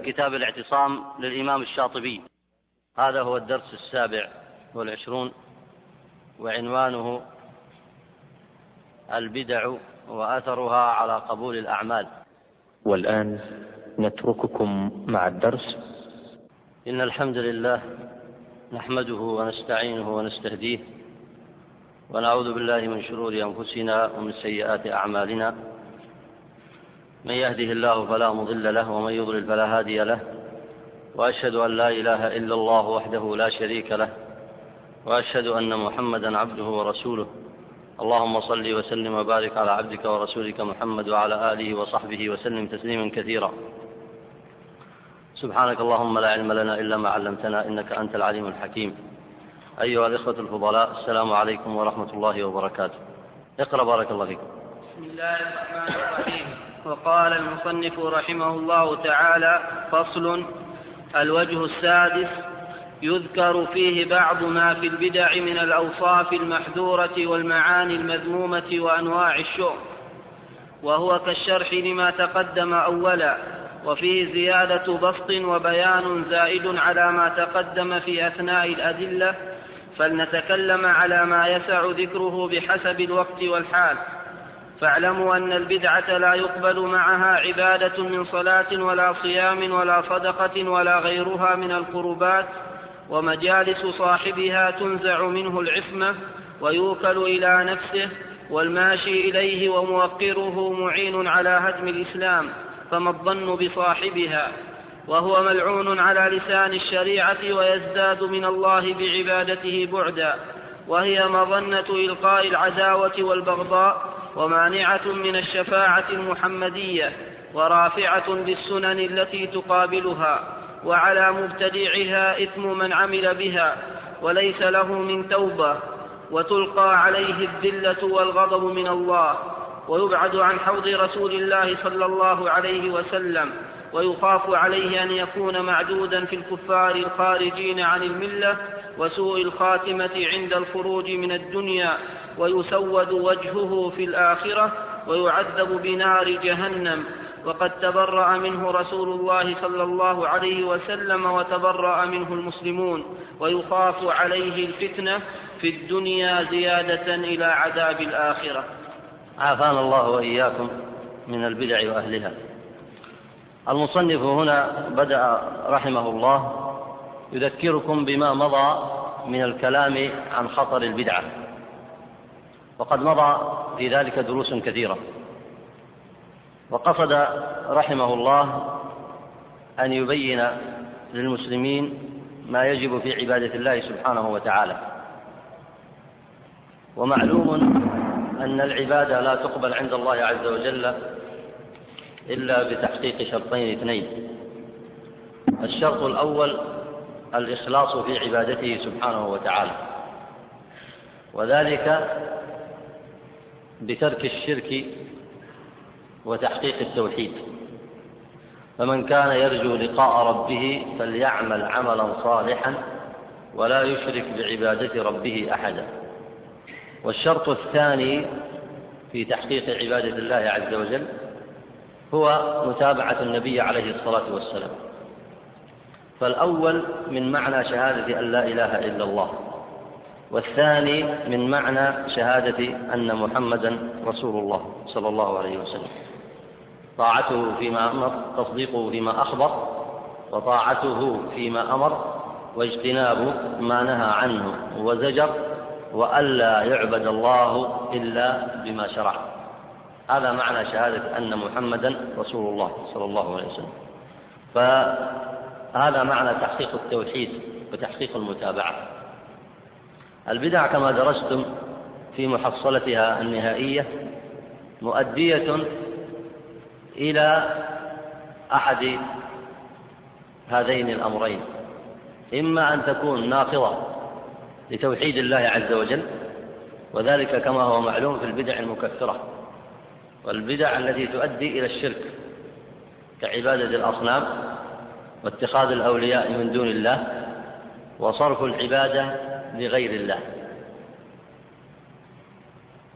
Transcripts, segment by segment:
كتاب الاعتصام للإمام الشاطبي. هذا هو الدرس السابع والعشرون وعنوانه البدع وأثرها على قبول الأعمال. والآن نترككم مع الدرس. إن الحمد لله نحمده ونستعينه ونستهديه ونعوذ بالله من شرور أنفسنا ومن سيئات أعمالنا. من يهده الله فلا مضل له ومن يضلل فلا هادي له وأشهد أن لا إله إلا الله وحده لا شريك له وأشهد أن محمدا عبده ورسوله. اللهم صل وسلم وبارك على عبدك ورسولك محمد وعلى آله وصحبه وسلم تسليما كثيرا. سبحانك اللهم لا علم لنا إلا ما علمتنا إنك أنت العليم الحكيم. أيها الإخوة الفضلاء السلام عليكم ورحمة الله وبركاته. اقرأ بارك الله فيكم. بسم الله الرحمن الرحيم. وقال المصنف رحمه الله تعالى فصل الوجه السادس يذكر فيه بعض ما في البدع من الأوصاف المحذورة والمعاني المذمومة وأنواع الشؤم وهو كالشرح لما تقدم أولا وفيه زيادة بسط وبيان زائد على ما تقدم في أثناء الأدلة فلنتكلم على ما يسع ذكره بحسب الوقت والحال. فاعلموا أن البدعة لا يقبل معها عبادة من صلاة ولا صيام ولا صدقة ولا غيرها من القربات ومجالس صاحبها تنزع منه العصمة ويوكل إلى نفسه والماشي إليه وموقره معين على هدم الإسلام فما الظن بصاحبها؟ وهو ملعون على لسان الشريعة ويزداد من الله بعبادته بعدا وهي مظنة إلقاء العداوة والبغضاء ومانعة من الشفاعة المحمدية ورافعة للسنن التي تقابلها وعلى مبتدعها إثم من عمل بها وليس له من توبة وتلقى عليه الذلة والغضب من الله ويبعد عن حوض رسول الله صلى الله عليه وسلم ويخاف عليه أن يكون معدودا في الكفار الخارجين عن الملة وسوء الخاتمة عند الخروج من الدنيا ويسود وجهه في الآخرة ويعذب بنار جهنم. وقد تبرأ منه رسول الله صلى الله عليه وسلم وتبرأ منه المسلمون ويخاف عليه الفتنة في الدنيا زيادة إلى عذاب الآخرة. عافانا الله وإياكم من البدع وأهلها. المصنف هنا بدأ رحمه الله يذكركم بما مضى من الكلام عن خطر البدعة وقد مضى في ذلك دروس كثيرة. وقصد رحمه الله أن يبين للمسلمين ما يجب في عبادة الله سبحانه وتعالى. ومعلوم أن العبادة لا تقبل عند الله عز وجل إلا بتحقيق شرطين اثنين. الشرط الأول الإخلاص في عبادته سبحانه وتعالى. وذلك بترك الشرك وتحقيق التوحيد. فمن كان يرجو لقاء ربه فليعمل عملا صالحا ولا يشرك بعبادة ربه أحدا. والشرط الثاني في تحقيق عبادة الله عز وجل هو متابعة النبي عليه الصلاة والسلام. فالأول من معنى شهادة أن لا إله إلا الله والثاني من معنى شهادة أن محمدا رسول الله صلى الله عليه وسلم. طاعته فيما أمر تصديقه فيما أخبر وطاعته فيما أمر واجتناب ما نهى عنه وزجر وألا يعبد الله إلا بما شرع. هذا معنى شهادة أن محمدا رسول الله صلى الله عليه وسلم. فهذا معنى تحقيق التوحيد وتحقيق المتابعة. البدع كما درستم في محصلتها النهائية مؤدية إلى أحد هذين الأمرين. إما أن تكون ناقضة لتوحيد الله عز وجل وذلك كما هو معلوم في البدع المكفرة. والبدع التي تؤدي إلى الشرك كعبادة الأصنام واتخاذ الأولياء من دون الله وصرف العبادة لغير الله.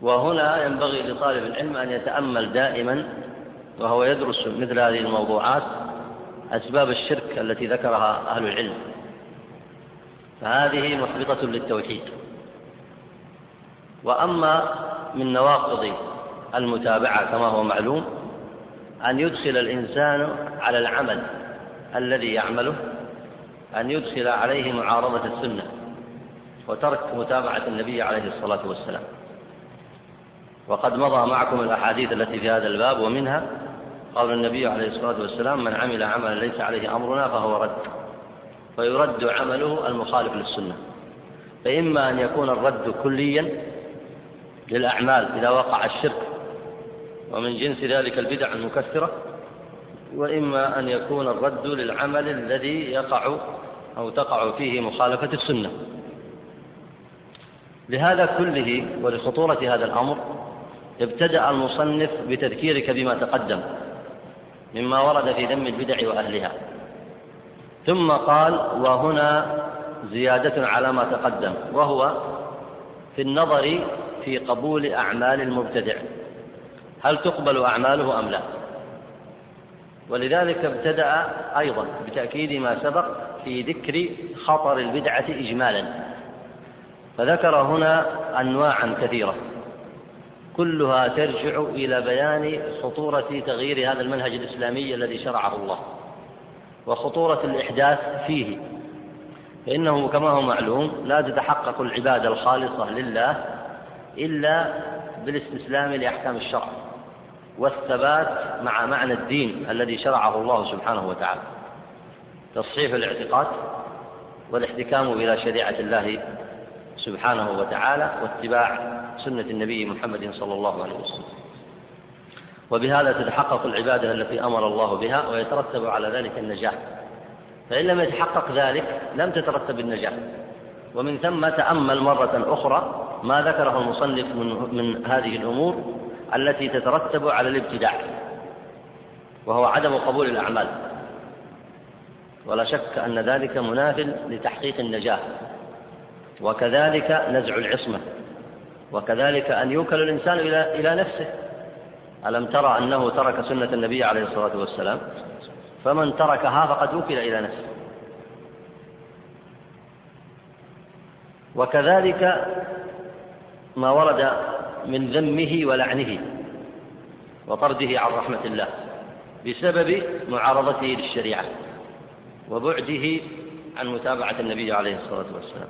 وهنا ينبغي لطالب العلم أن يتأمل دائما وهو يدرس مثل هذه الموضوعات أسباب الشرك التي ذكرها أهل العلم. فهذه محبطة للتوحيد. وأما من نواقض المتابعة كما هو معلوم أن يدخل الإنسان على العمل الذي يعمله أن يدخل عليه معارضة السنة وترك متابعة النبي عليه الصلاة والسلام. وقد مضى معكم الأحاديث التي في هذا الباب ومنها قال النبي عليه الصلاة والسلام من عمل عملا ليس عليه أمرنا فهو رد. فيرد عمله المخالف للسنة. فإما أن يكون الرد كليا للأعمال إذا وقع الشرك ومن جنس ذلك البدع المكثرة وإما أن يكون الرد للعمل الذي يقع أو تقع فيه مخالفة السنة. لهذا كله ولخطورة هذا الأمر ابتدأ المصنف بتذكيرك بما تقدم مما ورد في ذم البدع وأهلها. ثم قال وهنا زيادة على ما تقدم وهو في النظر في قبول أعمال المبتدع. هل تقبل أعماله أم لا؟ ولذلك ابتدأ أيضا بتأكيد ما سبق في ذكر خطر البدعة إجمالا. فذكر هنا أنواعا كثيرة. كلها ترجع إلى بيان خطورة تغيير هذا المنهج الإسلامي الذي شرعه الله وخطورة الإحداث فيه. فإنه كما هو معلوم لا تتحقق العبادة الخالصة لله إلا بالاستسلام لأحكام الشرع. والثبات مع معنى الدين الذي شرعه الله سبحانه وتعالى. تصحيح الاعتقاد والاحتكام إلى شريعة الله سبحانه وتعالى واتباع سنة النبي محمد صلى الله عليه وسلم. وبهذا تتحقق العبادة التي أمر الله بها ويترتب على ذلك النجاح. فإن لم يتحقق ذلك لم تترتب النجاح. ومن ثم تأمل مرة أخرى ما ذكره المصنف من, من هذه الأمور التي تترتب على الابتداع وهو عدم قبول الأعمال. ولا شك أن ذلك مناف لتحقيق النجاة وكذلك نزع العصمة وكذلك أن يوكل الإنسان إلى إلى نفسه. ألم ترى أنه ترك سنة النبي عليه الصلاة والسلام؟ فمن تركها فقد وكل إلى نفسه. وكذلك ما ورد من ذمه ولعنه وطرده عن رحمة الله بسبب معارضته للشريعة وبعده عن متابعة النبي عليه الصلاة والسلام.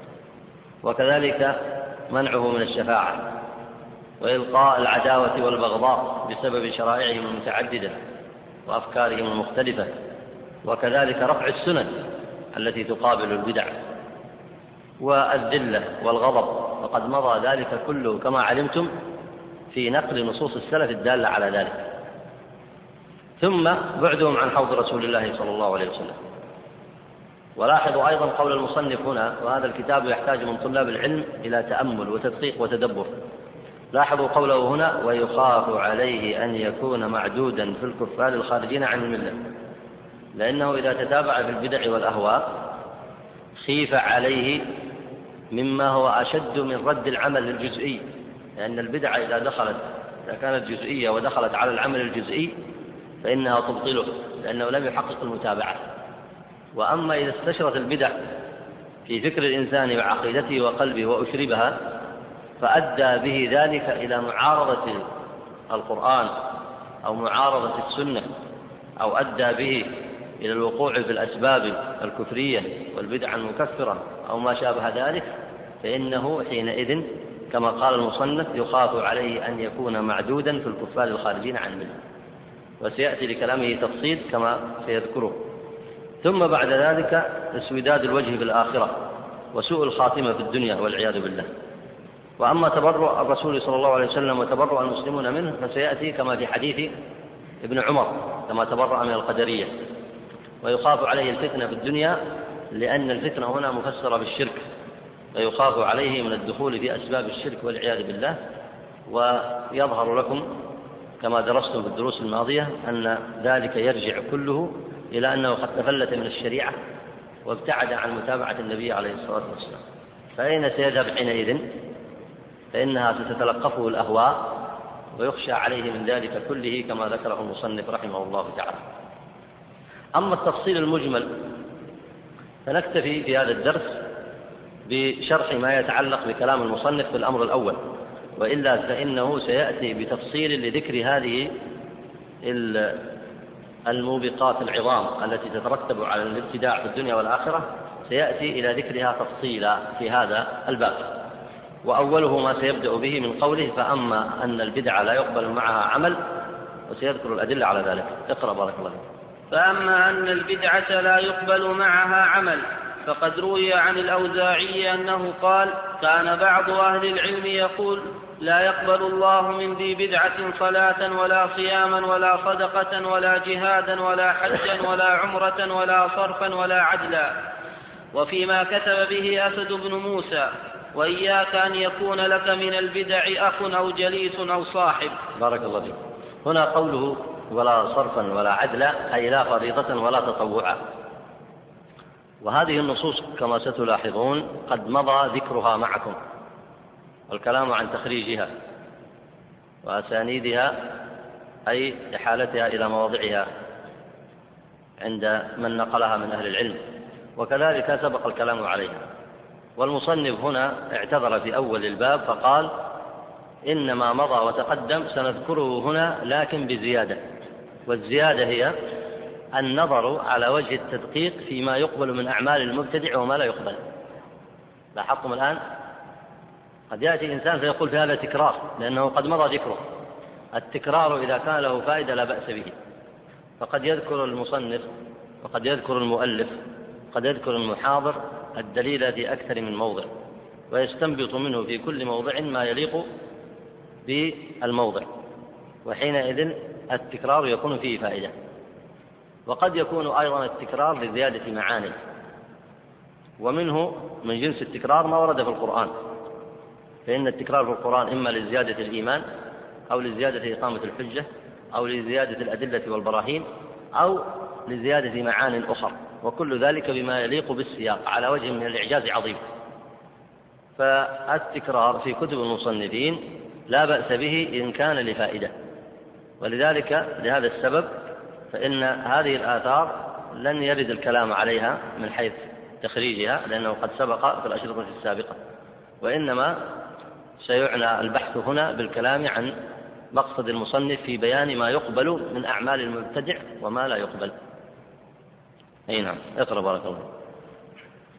وكذلك منعه من الشفاعة وإلقاء العداوة والبغضاء بسبب شرائعهم المتعددة وأفكارهم المختلفة وكذلك رفع السنن التي تقابل البدع. والذلة والغضب. وقد مضى ذلك كله كما علمتم في نقل نصوص السلف الدالة على ذلك. ثم بعدهم عن حوض رسول الله صلى الله عليه وسلم. ولاحظوا أيضا قول المصنف هنا وهذا الكتاب يحتاج من طلاب العلم إلى تأمل وتدقيق وتدبر. لاحظوا قوله هنا ويخاف عليه أن يكون معدودا في الكفار الخارجين عن الملة. لأنه إذا تتابع في البدع والأهواء خيف عليه مما هو أشد من رد العمل الجزئي لأن البدعة إذا دخلت إذا كانت جزئية ودخلت على العمل الجزئي فإنها تبطله لأنه لم يحقق المتابعة. وأما إذا استشرت البدع في فكر الإنسان وعقيدته وقلبه وأشربها فأدى به ذلك إلى معارضة القرآن أو معارضة السنة أو أدى به إلى الوقوع في الأسباب الكفرية والبدع المكفرة. أو ما شابه ذلك فإنه حينئذ كما قال المصنف يخاف عليه أن يكون معدودا في الكفار الخارجين عن المله وسيأتي لكلامه تفصيل كما سيذكره. ثم بعد ذلك اسوداد الوجه في الآخرة وسوء الخاتمة في الدنيا والعياذ بالله. وأما تبرؤ الرسول صلى الله عليه وسلم وتبرؤ المسلمون منه فسيأتي كما في حديث ابن عمر كما تبرأ من القدرية. ويخاف عليه الفتنة في الدنيا لأن الفتنة هنا مفسرة بالشرك فيخاف عليه من الدخول في أسباب الشرك والعياذ بالله. ويظهر لكم كما درستم في الدروس الماضية أن ذلك يرجع كله إلى أنه قد تفلت من الشريعة وابتعد عن متابعة النبي عليه الصلاة والسلام. فأين سيذهب حينئذ؟ فإنها ستتلقفه الأهواء ويخشى عليه من ذلك كله كما ذكره المصنف رحمه الله تعالى. أما التفصيل المجمل فنكتفي في هذا الدرس بشرح ما يتعلق بكلام المصنف في الأمر الأول وإلا فإنه سيأتي بتفصيل لذكر هذه الموبقات العظام التي تترتب على الابتداع في الدنيا والآخرة سيأتي إلى ذكرها تفصيلا في هذا الباب. وأوله ما سيبدأ به من قوله فأما أن البدعة لا يقبل معها عمل وسيذكر الأدلة على ذلك. اقرأ بارك الله فيك. فأما أن البدعة لا يقبل معها عمل فقد روي عن الأوزاعي أنه قال كان بعض أهل العلم يقول لا يقبل الله من ذي بدعة صلاة ولا صياما ولا صدقة ولا جهادا ولا حجا ولا عمرة ولا صرفا ولا عدلا. وفيما كتب به أسد بن موسى وإياك أن يكون لك من البدع أخ أو جليس أو صاحب. بارك الله فيك. هنا قوله ولا صرفا ولا عدلا أي لا فريضة ولا تطوعا. وهذه النصوص كما ستلاحظون قد مضى ذكرها معكم. والكلام عن تخريجها وأسانيدها أي إحالتها إلى مواضعها عند من نقلها من أهل العلم. وكذلك سبق الكلام عليها. والمصنف هنا اعتذر في أول الباب فقال إنما مضى وتقدم سنذكره هنا لكن بزيادة. والزيادة هي النظر على وجه التدقيق فيما يقبل من أعمال المبتدع وما لا يقبل. لاحظتم الآن؟ قد يأتي إنسان فيقول في هذا تكرار لأنه قد مضى ذكره. التكرار إذا كان له فائدة لا بأس به. فقد يذكر المصنف وقد يذكر المؤلف قد يذكر المحاضر الدليل في أكثر من موضع ويستنبط منه في كل موضع ما يليق بالموضع. وحينئذ التكرار يكون فيه فائدة. وقد يكون أيضا التكرار لزيادة معاني. ومنه من جنس التكرار ما ورد في القرآن. فإن التكرار في القرآن إما لزيادة الإيمان أو لزيادة إقامة الحجة أو لزيادة الأدلة والبراهين أو لزيادة معان أخرى وكل ذلك بما يليق بالسياق على وجه من الإعجاز عظيم. فالتكرار في كتب المصنفين لا بأس به إن كان لفائدة. ولذلك لهذا السبب فإن هذه الآثار لن يرد الكلام عليها من حيث تخريجها لأنه قد سبق في الأشرطة السابقة. وإنما سيعنى البحث هنا بالكلام عن مقصد المصنف في بيان ما يقبل من أعمال المبتدع وما لا يقبل. أي نعم اقرأ بارك الله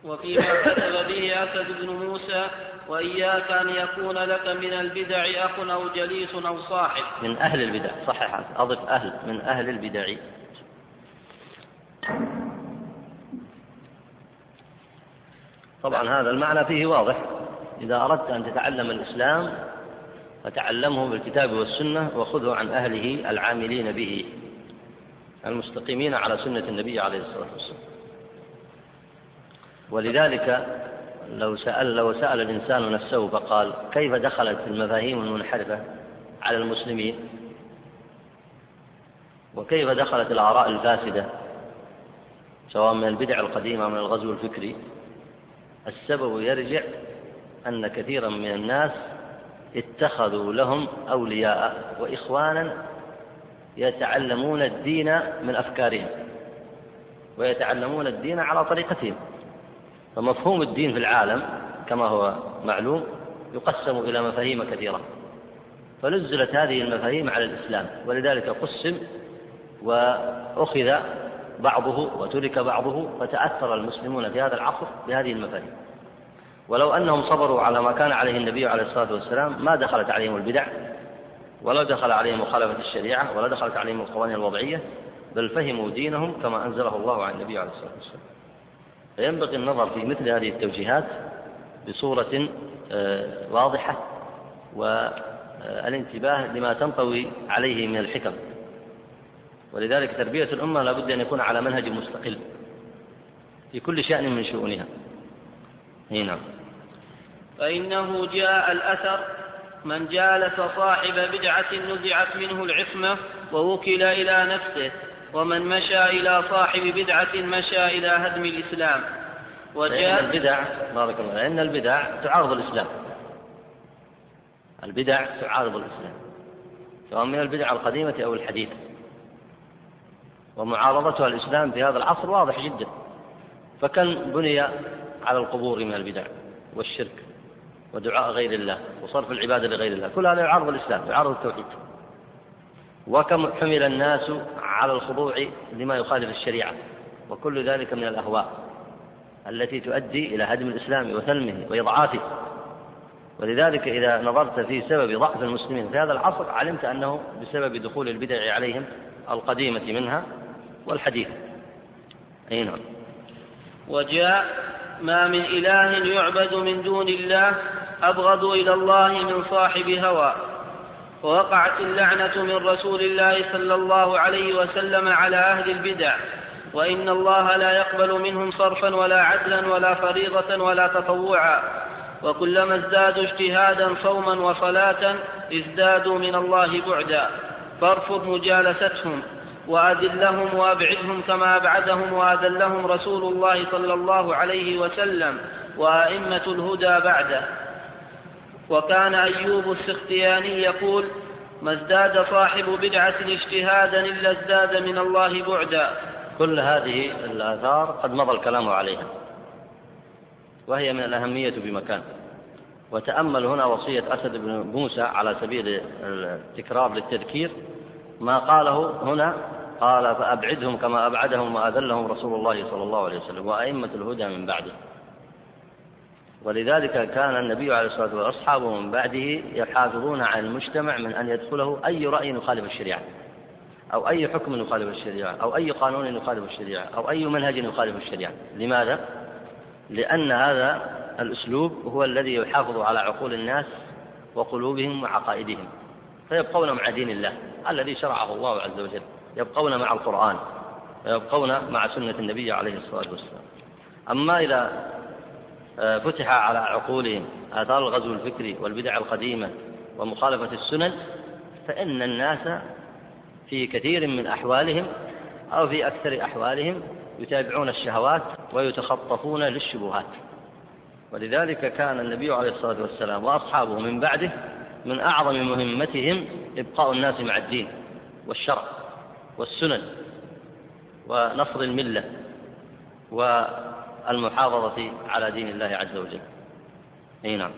وفيما كتب به أسد بن موسى وإياك أن يكون لك من البدع أخ أو جليس أو صاحب. من أهل البدع صحح أضف أهل من أهل البدع. طبعا هذا المعنى فيه واضح. إذا أردت أن تتعلم الإسلام فتعلمه بالكتاب والسنة وخذه عن أهله العاملين به المستقيمين على سنة النبي عليه الصلاة والسلام. ولذلك لو سأل لو سأل الإنسان نفسه فقال كيف دخلت المفاهيم المنحرفة على المسلمين؟ وكيف دخلت الآراء الفاسدة؟ سواء من البدع القديمة من الغزو الفكري. السبب يرجع أن كثيرا من الناس اتخذوا لهم أولياء وإخوانا يتعلمون الدين من أفكارهم ويتعلمون الدين على طريقتهم. فمفهوم الدين في العالم كما هو معلوم يقسم إلى مفاهيم كثيرة. فنزلت هذه المفاهيم على الإسلام ولذلك قسم وأخذ بعضه وترك بعضه فتأثر المسلمون في هذا العصر بهذه المفاهيم. ولو أنهم صبروا على ما كان عليه النبي عليه الصلاة والسلام ما دخلت عليهم البدع ولا دخل عليهم مخالفة الشريعة ولا دخلت عليهم القوانين الوضعية بل فهموا دينهم كما أنزله الله عن النبي عليه الصلاة والسلام. فينبغي النظر في مثل هذه التوجيهات بصورة آه، واضحة والانتباه لما تنطوي عليه من الحكم. ولذلك تربية الأمة لا بد أن يكون على منهج مستقل في كل شأن من شؤونها. نعم. فإنه جاء الأثر من جالس صاحب بدعة نزعت منه العصمة ووكل إلى نفسه. ومن مشى إلى صاحب بدعة مشى إلى هدم الإسلام. وجاء البدع بارك الله لأن البدع تعارض الإسلام. البدع تعارض الإسلام سواء من البدع القديمة أو الحديثة ومعارضتها الإسلام في هذا العصر واضح جدا. فكم بني على القبور من البدع والشرك ودعاء غير الله وصرف العبادة لغير الله؟ كل هذا يعارض الإسلام يعارض التوحيد. وكم حمل الناس على الخضوع لما يخالف الشريعة. وكل ذلك من الأهواء التي تؤدي إلى هدم الإسلام وثلمه وإضعافه. ولذلك إذا نظرت في سبب ضعف المسلمين في هذا العصر علمت أنه بسبب دخول البدع عليهم القديمة منها والحديثة أي نعم. وجاء ما من إله يعبد من دون الله أبغض إلى الله من صاحب هوى. ووقعت اللعنة من رسول الله صلى الله عليه وسلم على أهل البدع وإن الله لا يقبل منهم صرفا ولا عدلا ولا فريضة ولا تطوعا وكلما ازدادوا اجتهادا صوما وصلاة ازدادوا من الله بعدا. فارفض مجالستهم وأذلهم وأبعدهم كما أبعدهم وأذلهم رسول الله صلى الله عليه وسلم وأئمة الهدى بعده. وكان أيوب السختياني يقول ما ازداد صاحب بدعة اجتهادا إلا ازداد من الله بعدا. كل هذه الآثار قد مضى الكلام عليها وهي من الأهمية بمكان. وتأمل هنا وصية أسد بن موسى على سبيل التكرار للتذكير. ما قاله هنا قال فأبعدهم كما أبعدهم وأذلهم رسول الله صلى الله عليه وسلم وأئمة الهدى من بعده. ولذلك كان النبي عليه الصلاة والسلام وأصحابه من بعده يحافظون على المجتمع من أن يدخله أي رأي يخالف الشريعة أو أي حكم يخالف الشريعة أو أي قانون يخالف الشريعة أو أي منهج يخالف الشريعة لماذا؟ لأن هذا الأسلوب هو الذي يحافظ على عقول الناس وقلوبهم وعقائدهم فيبقون مع دين الله الذي شرعه الله عز وجل يبقون مع القرآن ويبقون مع سنة النبي عليه الصلاة والسلام أما إذا فتح على عقولهم آثار الغزو الفكري والبدع القديمة ومخالفة السنن فإن الناس في كثير من أحوالهم أو في أكثر أحوالهم يتابعون الشهوات ويتخطفون للشبهات. ولذلك كان النبي عليه الصلاة والسلام وأصحابه من بعده من أعظم مهمتهم إبقاء الناس مع الدين والشرع والسنن ونصر الملة والمحافظة على دين الله عز وجل. أي نعم.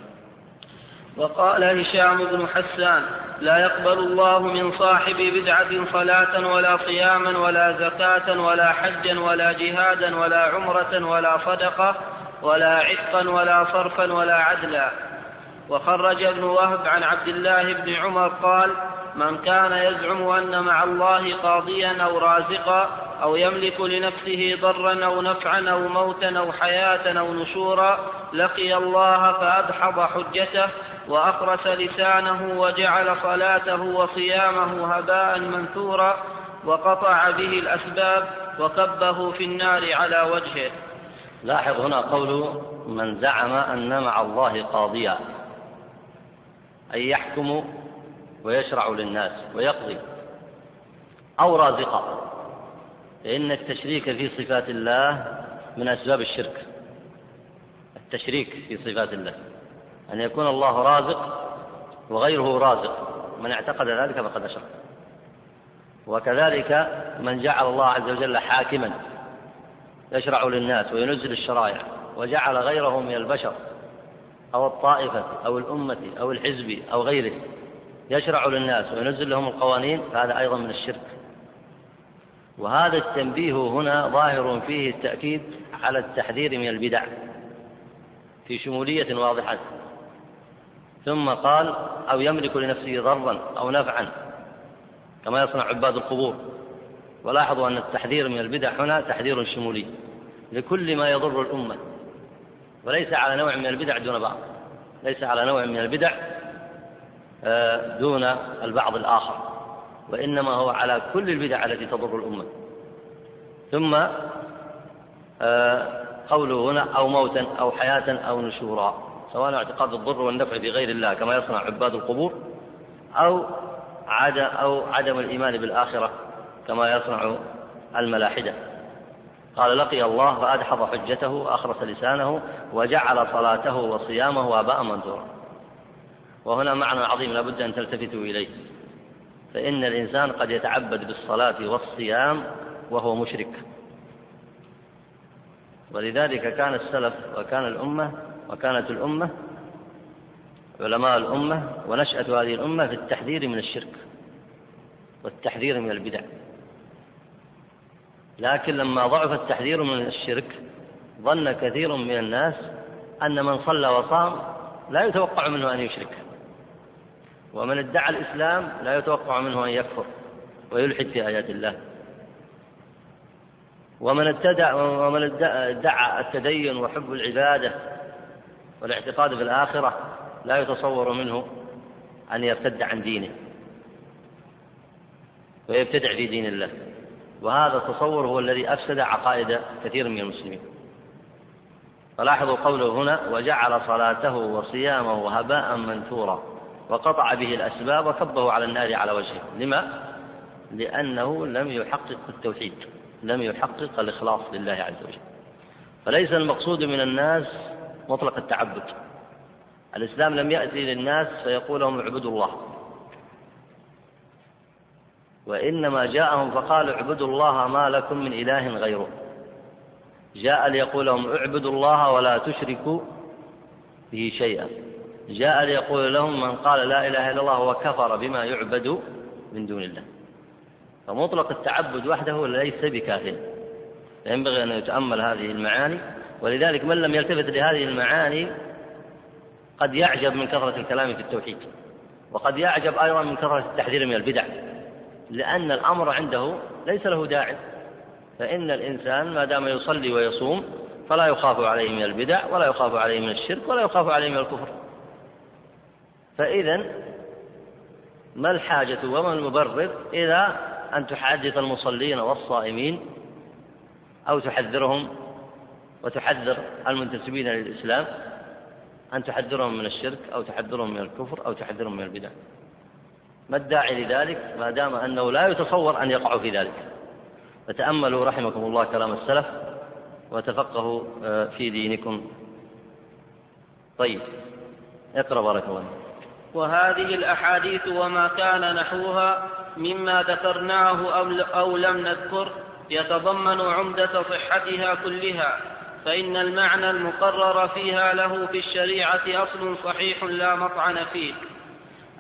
وقال هشام بن حسان لا يقبل الله من صاحب بدعة صلاة ولا صياما ولا زكاة ولا حجا ولا جهادا ولا عمرة ولا صدقة ولا عتقا ولا صرفا ولا عدلا. وخرج ابن وهب عن عبد الله بن عمر قال من كان يزعم أن مع الله قاضيا أو رازقا أو يملك لنفسه ضرا أو نفعا أو موتا أو حياة أو نشورا لقي الله فأدحض حجته وأخرس لسانه وجعل صلاته وصيامه هباء منثورا وقطع به الأسباب وكبه في النار على وجهه. لاحظ هنا قول من زعم أن مع الله قاضيا أي يحكم ويشرع للناس ويقضي أو رازقا فإن التشريك في صفات الله من أسباب الشرك. التشريك في صفات الله. أن يكون الله رازق وغيره رازق. من اعتقد ذلك فقد أشرك. وكذلك من جعل الله عز وجل حاكما. يشرع للناس وينزل الشرائع وجعل غيره من البشر أو الطائفة أو الأمة أو الحزب أو غيره. يشرع للناس وينزل لهم القوانين. فهذا أيضا من الشرك. وهذا التنبيه هنا ظاهر فيه التأكيد على التحذير من البدع في شمولية واضحة. ثم قال أو يملك لنفسه ضرا أو نفعا كما يصنع عباد القبور. ولاحظوا أن التحذير من البدع هنا تحذير شمولي لكل ما يضر الأمة. وليس على نوع من البدع دون بعض ليس على نوع من البدع آه، دون البعض الآخر. وإنما هو على كل البدع التي تضر الأمة. ثم آه، قوله هنا أو موتا أو حياة أو نشورا سواء اعتقاد الضر والنفع بغير الله كما يصنع عباد القبور أو عدم أو عدم الإيمان بالآخرة كما يصنع الملاحدة. قال لقي الله فأدحض حجته وأخرس لسانه وجعل صلاته وصيامه آباء منثورا. وهنا معنى عظيم لا بد أن تلتفتوا إليه. فإن الإنسان قد يتعبد بالصلاة والصيام وهو مشرك. ولذلك كان السلف وكان الأمة وكانت الأمة علماء الأمة ونشأة هذه الأمة في التحذير من الشرك والتحذير من البدع. لكن لما ضعف التحذير من الشرك ظن كثير من الناس أن من صلى وصام لا يتوقع منه أن يشرك. ومن ادعى الإسلام لا يتوقع منه أن يكفر ويلحد في آيات الله. ومن ابتدع ومن ادعى التدين وحب العبادة والاعتقاد في الآخرة لا يتصور منه أن يرتد عن دينه ويبتدع في دين الله. وهذا التصور هو الذي أفسد عقائد كثير من المسلمين. فلاحظوا قوله هنا وجعل صلاته وصيامه هباء منثورا. وقطع به الأسباب وكبه على النار على وجهه. لما؟ لأنه لم يحقق التوحيد لم يحقق الإخلاص لله عز وجل. فليس المقصود من الناس مطلق التعبد. الإسلام لم يأتي للناس فيقول لهم اعبدوا الله. وإنما جاءهم فقال اعبدوا الله ما لكم من إله غيره. جاء ليقول لهم اعبدوا الله ولا تشركوا به شيئا. جاء ليقول لهم من قال لا إله إلا الله وكفر بما يعبد من دون الله. فمطلق التعبد وحده ليس بكاف. فينبغي أن يتأمل هذه المعاني ولذلك من لم يلتفت لهذه المعاني قد يعجب من كثرة الكلام في التوحيد وقد يعجب أيضا من كثرة التحذير من البدع لأن الأمر عنده ليس له داعي. فإن الإنسان ما دام يصلي ويصوم فلا يخاف عليه من البدع ولا يخاف عليه من الشرك ولا يخاف عليه من الكفر. فإذا ما الحاجة وما المبرر إلى أن تحدث المصلين والصائمين أو تحذرهم وتحذر المنتسبين للإسلام أن تحذرهم من الشرك أو تحذرهم من الكفر أو تحذرهم من البدع. ما الداعي لذلك؟ ما دام أنه لا يتصور أن يقعوا في ذلك. فتأملوا رحمكم الله كلام السلف وتفقهوا آه، في دينكم. طيب اقرأ بارك الله وهذه الأحاديث وما كان نحوها مما ذكرناه أو لم نذكر يتضمن عمدة صحتها كلها فإن المعنى المقرر فيها له في الشريعة أصل صحيح لا مطعن فيه.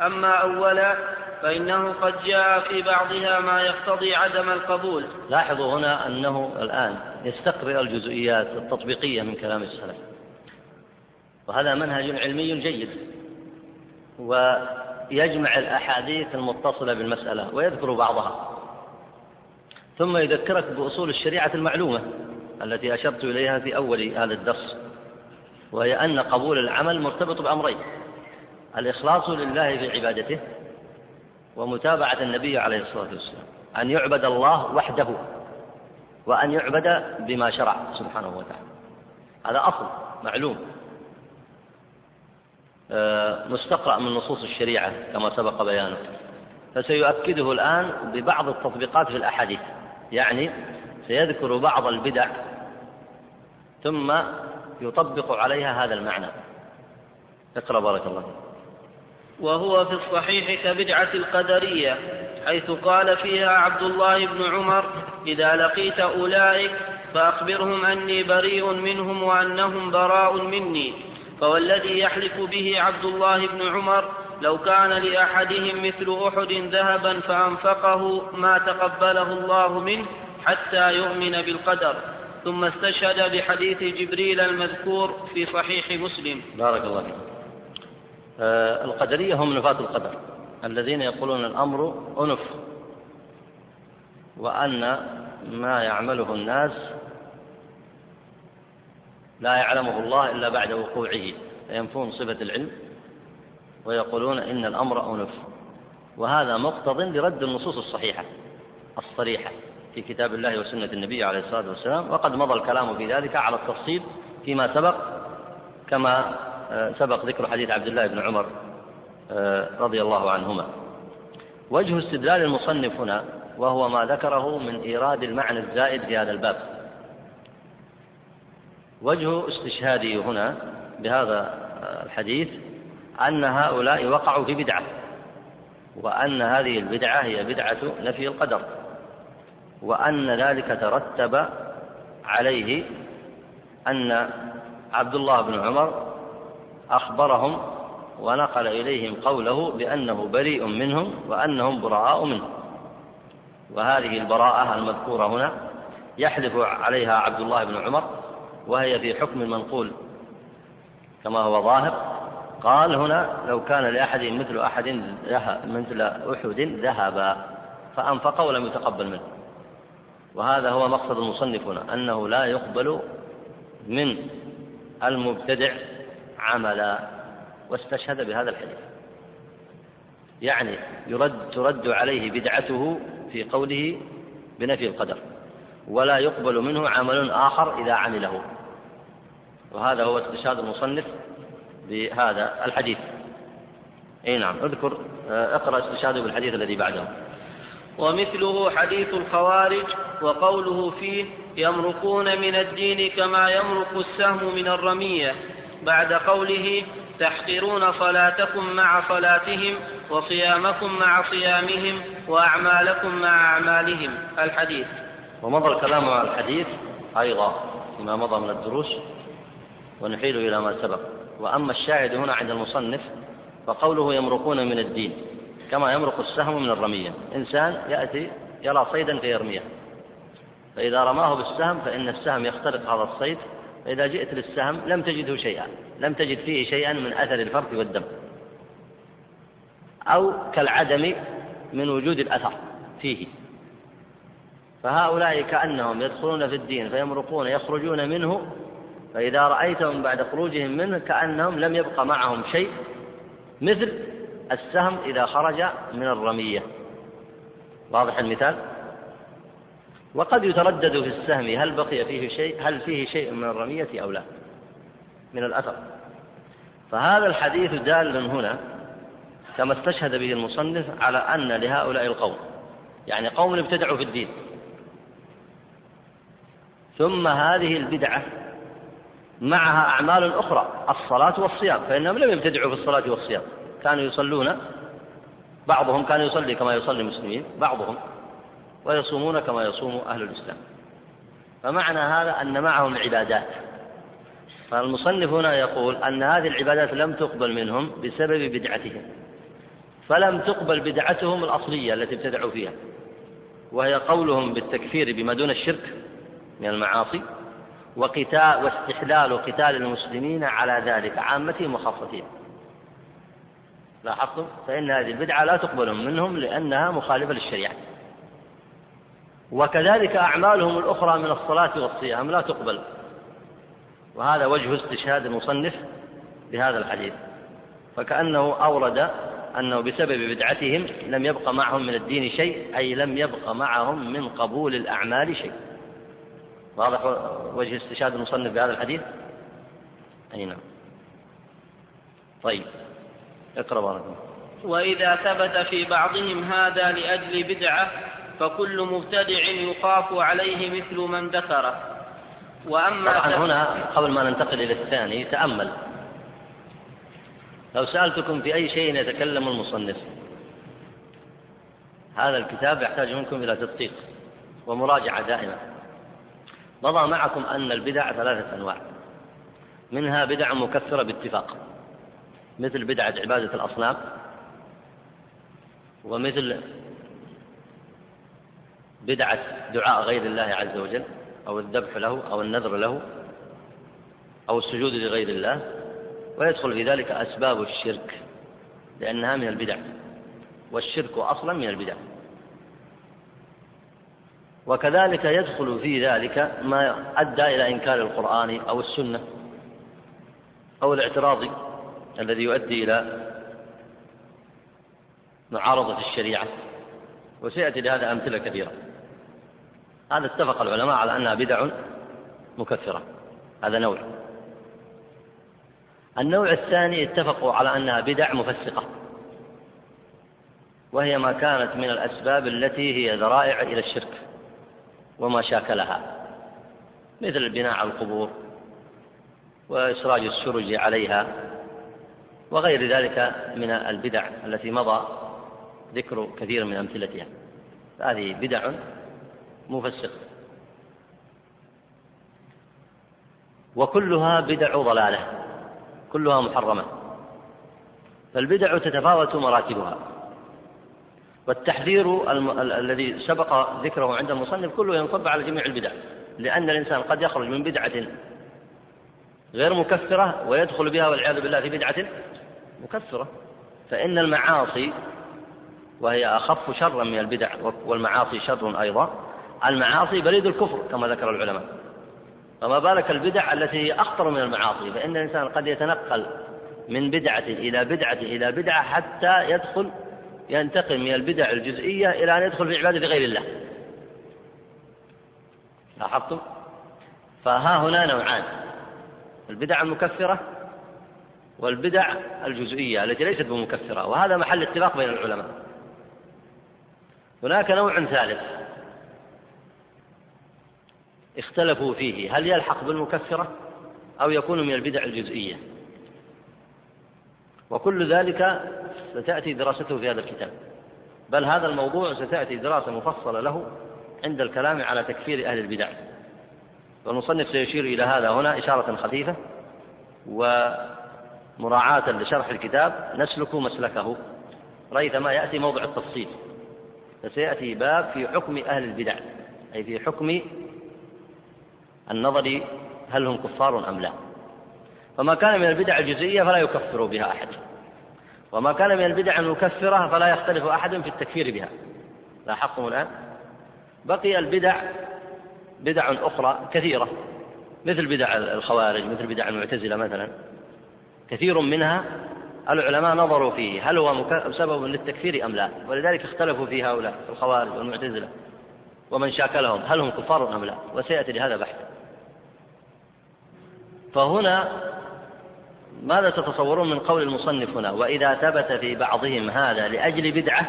أما أولا فإنه قد جاء في بعضها ما يقتضي عدم القبول. لاحظوا هنا أنه الآن يستقرئ الجزئيات التطبيقية من كلام السلف. وهذا منهج علمي جيد. ويجمع الأحاديث المتصلة بالمسألة ويذكر بعضها. ثم يذكرك بأصول الشريعة المعلومة التي أشرت إليها في أول هذا الدرس وهي أن قبول العمل مرتبط بأمرين الإخلاص لله في عبادته ومتابعة النبي عليه الصلاة والسلام أن يعبد الله وحده وأن يعبد بما شرع سبحانه وتعالى. هذا أصل معلوم. مستقرأ من نصوص الشريعة كما سبق بيانه. فسيؤكده الآن ببعض التطبيقات في الأحاديث. يعني سيذكر بعض البدع ثم يطبق عليها هذا المعنى. اقرأ بارك الله وهو في الصحيح كبدعة القدرية حيث قال فيها عبد الله بن عمر إذا لقيت أولئك فأخبرهم أني بريء منهم وأنهم براء مني. فوالذي يحلف به عبد الله بن عمر لو كان لأحدهم مثل أحد ذهبا فأنفقه ما تقبله الله منه حتى يؤمن بالقدر. ثم استشهد بحديث جبريل المذكور في صحيح مسلم. بارك الله فيك. آه القدرية هم نفاة القدر. الذين يقولون الأمر أنف وأن ما يعمله الناس لا يعلمه الله إلا بعد وقوعه. فينفون صفة العلم ويقولون إن الأمر أنف. وهذا مقتض لرد النصوص الصحيحة الصريحة في كتاب الله وسنة النبي عليه الصلاة والسلام. وقد مضى الكلام في ذلك على التفصيل فيما سبق كما آه، سبق ذكر حديث عبد الله بن عمر آه، رضي الله عنهما. وجه استدلال المصنف هنا وهو ما ذكره من إيراد المعنى الزائد في هذا الباب. وجه استشهاده هنا بهذا الحديث أن هؤلاء وقعوا في بدعة وأن هذه البدعة هي بدعة نفي القدر وأن ذلك ترتب عليه أن عبد الله بن عمر أخبرهم ونقل إليهم قوله بأنه بريء منهم وأنهم براء منه. وهذه البراءة المذكورة هنا يحلف عليها عبد الله بن عمر وهي في حكم المنقول كما هو ظاهر قال هنا لو كان لأحد مثل أحد مثل أحد ذهبا فأنفق ولم يتقبل منه. وهذا هو مقصد المصنف هنا أنه لا يقبل من المبتدع عملا واستشهد بهذا الحديث. يعني يرد ترد عليه بدعته في قوله بنفي القدر ولا يقبل منه عمل آخر إذا عمله. وهذا هو استشهاد المصنف بهذا الحديث. إي نعم اذكر آه، اقرأ استشهاده بالحديث الذي بعده. ومثله حديث الخوارج وقوله فيه يمرقون من الدين كما يمرق السهم من الرمية. بعد قوله تحقرون صلاتكم مع صلاتهم وصيامكم مع صيامهم وأعمالكم مع أعمالهم. الحديث. ومضى الكلام على الحديث أيضا فيما مضى من الدروس. ونحيل إلى ما سبق. وأما الشاهد هنا عند المصنف فقوله يمرقون من الدين كما يمرق السهم من الرمية. إنسان يأتي يرى صيدا فيرميه. فإذا رماه بالسهم فإن السهم يخترق هذا الصيد. فإذا جئت للسهم لم تجده شيئا لم تجد فيه شيئا من أثر الفرق والدم. أو كالعدم من وجود الأثر فيه. فهؤلاء كأنهم يدخلون في الدين فيمرقون يخرجون منه فإذا رأيتهم بعد خروجهم منه كأنهم لم يبق معهم شيء مثل السهم إذا خرج من الرمية. واضح المثال؟ وقد يتردد في السهم هل بقي فيه شيء هل فيه شيء من الرمية أو لا من الأثر. فهذا الحديث دال هنا كما استشهد به المصنف على أن لهؤلاء القوم يعني قوم ابتدعوا في الدين. ثم هذه البدعة معها أعمال أخرى الصلاة والصيام فإنهم لم يبتدعوا في الصلاة والصيام. كانوا يصلون بعضهم كان يصلي كما يصلي المسلمين بعضهم ويصومون كما يصوم أهل الإسلام. فمعنى هذا أن معهم عبادات. فالمصنف هنا يقول أن هذه العبادات لم تقبل منهم بسبب بدعتهم. فلم تقبل بدعتهم الأصلية التي ابتدعوا فيها. وهي قولهم بالتكفير بما دون الشرك من المعاصي وقتال واستحلال قتال المسلمين على ذلك عامتهم وخاصتهم لاحظتم؟ فإن هذه البدعة لا تقبل منهم لأنها مخالفة للشريعة. وكذلك أعمالهم الأخرى من الصلاة والصيام لا تقبل. وهذا وجه استشهاد المصنف بهذا الحديث. فكأنه أورد أنه بسبب بدعتهم لم يبق معهم من الدين شيء أي لم يبق معهم من قبول الأعمال شيء. واضح وجه استشهاد المصنف بهذا الحديث؟ أي نعم. طيب اقرأ بارك وإذا ثبت في بعضهم هذا لأجل بدعة فكل مبتدع يخاف عليه مثل من ذكره وأما طبعا هنا قبل ما ننتقل إلى الثاني تأمل. لو سألتكم في أي شيء يتكلم المصنف هذا الكتاب يحتاج منكم إلى تدقيق ومراجعة دائمة. مضى معكم أن البدع ثلاثة أنواع. منها بدع مكثرة باتفاق مثل بدعة عبادة الأصنام ومثل بدعة دعاء غير الله عز وجل أو الذبح له أو النذر له أو السجود لغير الله ويدخل في ذلك أسباب الشرك لأنها من البدع والشرك أصلا من البدع. وكذلك يدخل في ذلك ما أدى إلى إنكار القرآن أو السنة أو الاعتراض الذي يؤدي إلى معارضة الشريعة. وسيأتي لهذا أمثلة كثيرة. هذا اتفق العلماء على أنها بدع مكثرة هذا نوع. النوع الثاني اتفقوا على أنها بدع مفسقة. وهي ما كانت من الأسباب التي هي ذرائع إلى الشرك. وما شاكلها مثل البناء على القبور وإسراج السرج عليها وغير ذلك من البدع التي مضى ذكر كثير من أمثلتها. هذه بدع مفسق. وكلها بدع ضلالة كلها محرمة. فالبدع تتفاوت مراتبها والتحذير الم... ال... الذي سبق ذكره عند المصنف كله ينصب على جميع البدع لأن الإنسان قد يخرج من بدعة غير مكفرة ويدخل بها والعياذ بالله في بدعة مكفرة. فإن المعاصي وهي أخف شرا من البدع والمعاصي شر أيضا المعاصي بريد الكفر كما ذكر العلماء. فما بالك البدع التي هي أخطر من المعاصي؟ فإن الإنسان قد يتنقل من بدعة إلى بدعة إلى بدعة حتى يدخل ينتقل من البدع الجزئية إلى أن يدخل في عبادة غير الله. لاحظتم؟ فها هنا نوعان. البدع المكفرة والبدع الجزئية التي ليست بمكفرة وهذا محل اتفاق بين العلماء. هناك نوع ثالث اختلفوا فيه. هل يلحق بالمكفرة أو يكون من البدع الجزئية؟ وكل ذلك ستأتي دراسته في هذا الكتاب. بل هذا الموضوع ستأتي دراسة مفصلة له عند الكلام على تكفير أهل البدع. والمصنف سيشير إلى هذا هنا إشارة خفيفة ومراعاة لشرح الكتاب. نسلك مسلكه. ريثما يأتي موضع التفصيل. فسيأتي باب في حكم أهل البدع. أي في حكم النظر هل هم كفار أم لا. فما كان من البدع الجزئية فلا يكفر بها أحد. وما كان من البدع المكفرة فلا يختلف أحد في التكفير بها. لاحظتم الآن؟ بقي البدع بدع أخرى كثيرة مثل بدع الخوارج مثل بدع المعتزلة مثلا. كثير منها العلماء نظروا فيه هل هو سبب للتكفير أم لا؟ ولذلك اختلفوا في هؤلاء الخوارج والمعتزلة ومن شاكلهم هل هم كفار أم لا؟ وسيأتي لهذا بحث. فهنا ماذا تتصورون من قول المصنف هنا؟ وإذا ثبت في بعضهم هذا لأجل بدعة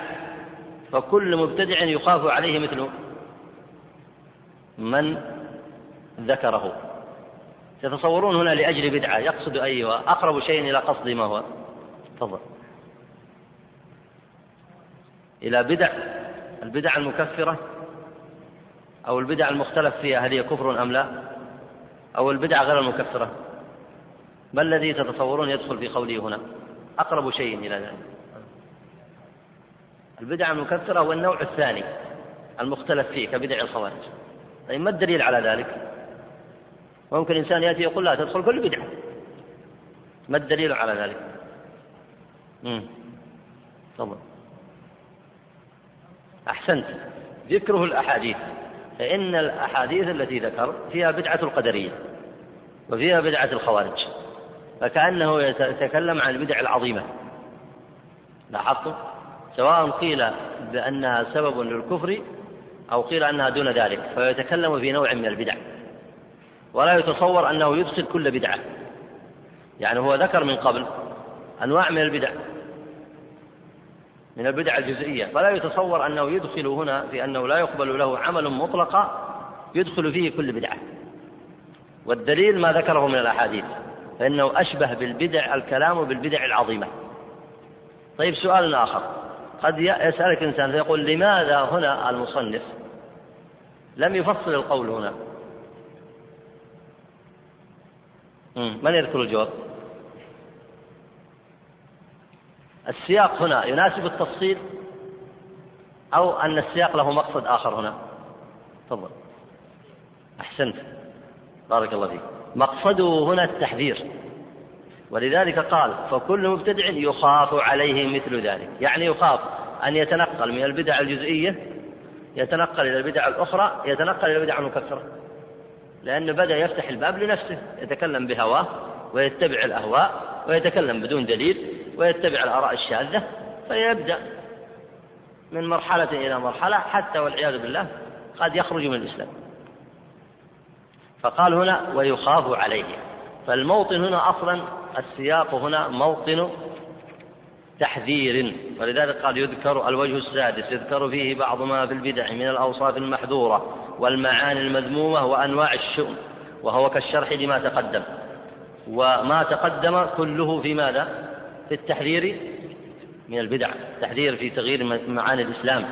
فكل مبتدع يخاف عليه مثل من ذكره. تتصورون هنا لأجل بدعة يقصد أيها أقرب شيء إلى قصد ما هو؟ تفضل. إلى بدع البدع المكفرة أو البدع المختلف فيها هل هي كفر أم لا؟ أو البدع غير المكفرة؟ ما الذي تتصورون يدخل في قوله هنا؟ أقرب شيء إلى ذلك. البدع المكفرة هو النوع الثاني المختلف فيه كبدع الخوارج. طيب ما الدليل على ذلك؟ ممكن إنسان يأتي يقول لا تدخل كل بدعة. ما الدليل على ذلك؟ امم تفضل. أحسنت. ذكره الأحاديث. فإن الأحاديث التي ذكر فيها بدعة القدرية وفيها بدعة الخوارج. فكأنه يتكلم عن البدع العظيمة. لاحظتم؟ سواء قيل بأنها سبب للكفر أو قيل أنها دون ذلك فيتكلم في نوع من البدع. ولا يتصور أنه يدخل كل بدعة. يعني هو ذكر من قبل أنواع من البدع من البدع الجزئية. فلا يتصور أنه يدخل هنا في أنه لا يقبل له عمل مطلقا يدخل فيه كل بدعة. والدليل ما ذكره من الأحاديث. فإنه أشبه بالبدع الكلام بالبدع العظيمة. طيب سؤال آخر. قد يسألك إنسان فيقول لماذا هنا المصنف لم يفصل القول هنا؟ من يذكر الجواب؟ السياق هنا يناسب التفصيل أو أن السياق له مقصد آخر هنا؟ تفضل. أحسنت. بارك الله فيك. مقصده هنا التحذير. ولذلك قال فكل مبتدع يخاف عليه مثل ذلك. يعني يخاف أن يتنقل من البدع الجزئية يتنقل إلى البدع الأخرى يتنقل إلى البدع المكفرة. لأنه بدأ يفتح الباب لنفسه يتكلم بهواه ويتبع الأهواء ويتكلم بدون دليل ويتبع الآراء الشاذة فيبدأ من مرحلة إلى مرحلة حتى والعياذ بالله قد يخرج من الإسلام. فقال هنا ويخاف عليه. فالموطن هنا أصلا السياق هنا موطن تحذير. ولذلك قال يذكر الوجه السادس يذكر فيه بعض ما في البدع من الأوصاف المحذورة والمعاني المذمومة وأنواع الشؤم وهو كالشرح لما تقدم. وما تقدم كله في ماذا؟ في التحذير من البدع التحذير في تغيير معاني الإسلام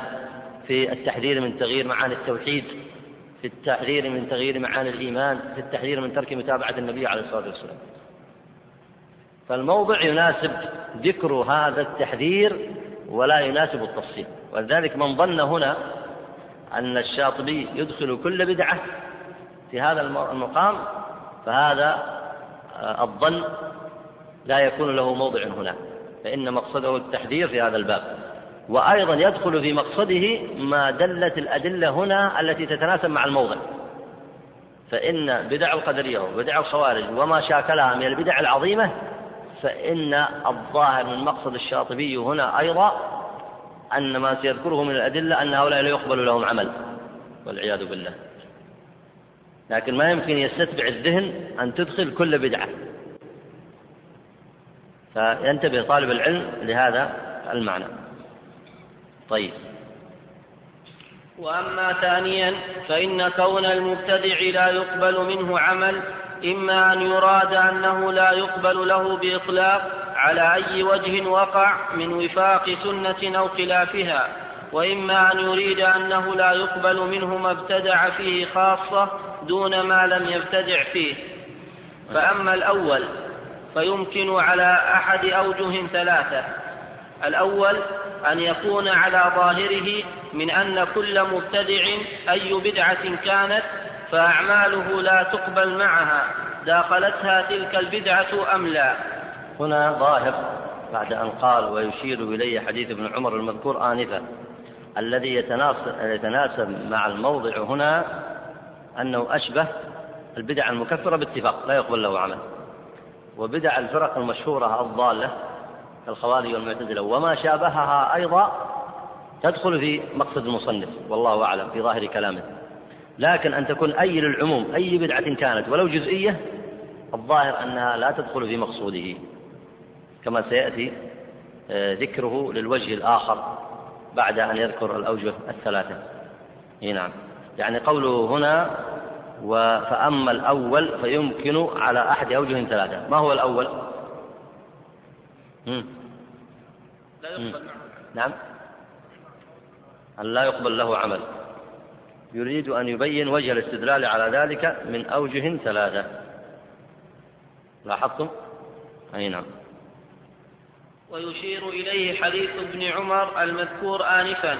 في التحذير من تغيير معاني التوحيد. في التحذير من تغيير معاني الإيمان في التحذير من ترك متابعة النبي عليه الصلاة والسلام. فالموضع يناسب ذكر هذا التحذير ولا يناسب التفصيل. ولذلك من ظن هنا أن الشاطبي يدخل كل بدعة في هذا المقام فهذا آه، الظن لا يكون له موضع هنا. فإن مقصده التحذير في هذا الباب. وأيضا يدخل في مقصده ما دلت الأدلة هنا التي تتناسب مع الموضع. فإن بدع القدرية وبدع الخوارج وما شاكلها من البدع العظيمة فإن الظاهر من مقصد الشاطبي هنا أيضا أن ما سيذكره من الأدلة أن هؤلاء لا يقبل لهم عمل والعياذ بالله. لكن ما يمكن يستتبع الذهن أن تدخل كل بدعة. فينتبه طالب العلم لهذا المعنى. طيب. وأما ثانيا فإن كون المبتدع لا يقبل منه عمل إما أن يراد أنه لا يقبل له بإطلاق على أي وجه وقع من وفاق سنة أو خلافها وإما أن يريد أنه لا يقبل منه ما ابتدع فيه خاصة دون ما لم يبتدع فيه. فأما الأول فيمكن على أحد أوجه ثلاثة. الأول أن يكون على ظاهره من أن كل مبتدع أي بدعة كانت فأعماله لا تقبل معها. داخلتها تلك البدعة أم لا؟ هنا ظاهر بعد أن قال ويشير إليه حديث ابن عمر المذكور آنفا. الذي يتناسب مع الموضع هنا أنه أشبه البدع المكفرة باتفاق لا يقبل له عمل. وبدع الفرق المشهورة الضالة كالخوارج والمعتزلة. وما شابهها أيضا تدخل في مقصد المصنف والله أعلم في ظاهر كلامه. لكن أن تكون أي للعموم أي بدعة كانت ولو جزئية الظاهر أنها لا تدخل في مقصوده. كما سيأتي آه، ذكره للوجه الآخر بعد أن يذكر الأوجه الثلاثة. نعم. يعني قوله هنا فأما الأول فيمكن على أحد أوجه ثلاثة. ما هو الأول؟ لا يقبل نعم. أن لا يقبل له عمل. يريد أن يبين وجه الاستدلال على ذلك من أوجه ثلاثة. لاحظتم؟ أي نعم. ويشير إليه حديث ابن عمر المذكور آنفا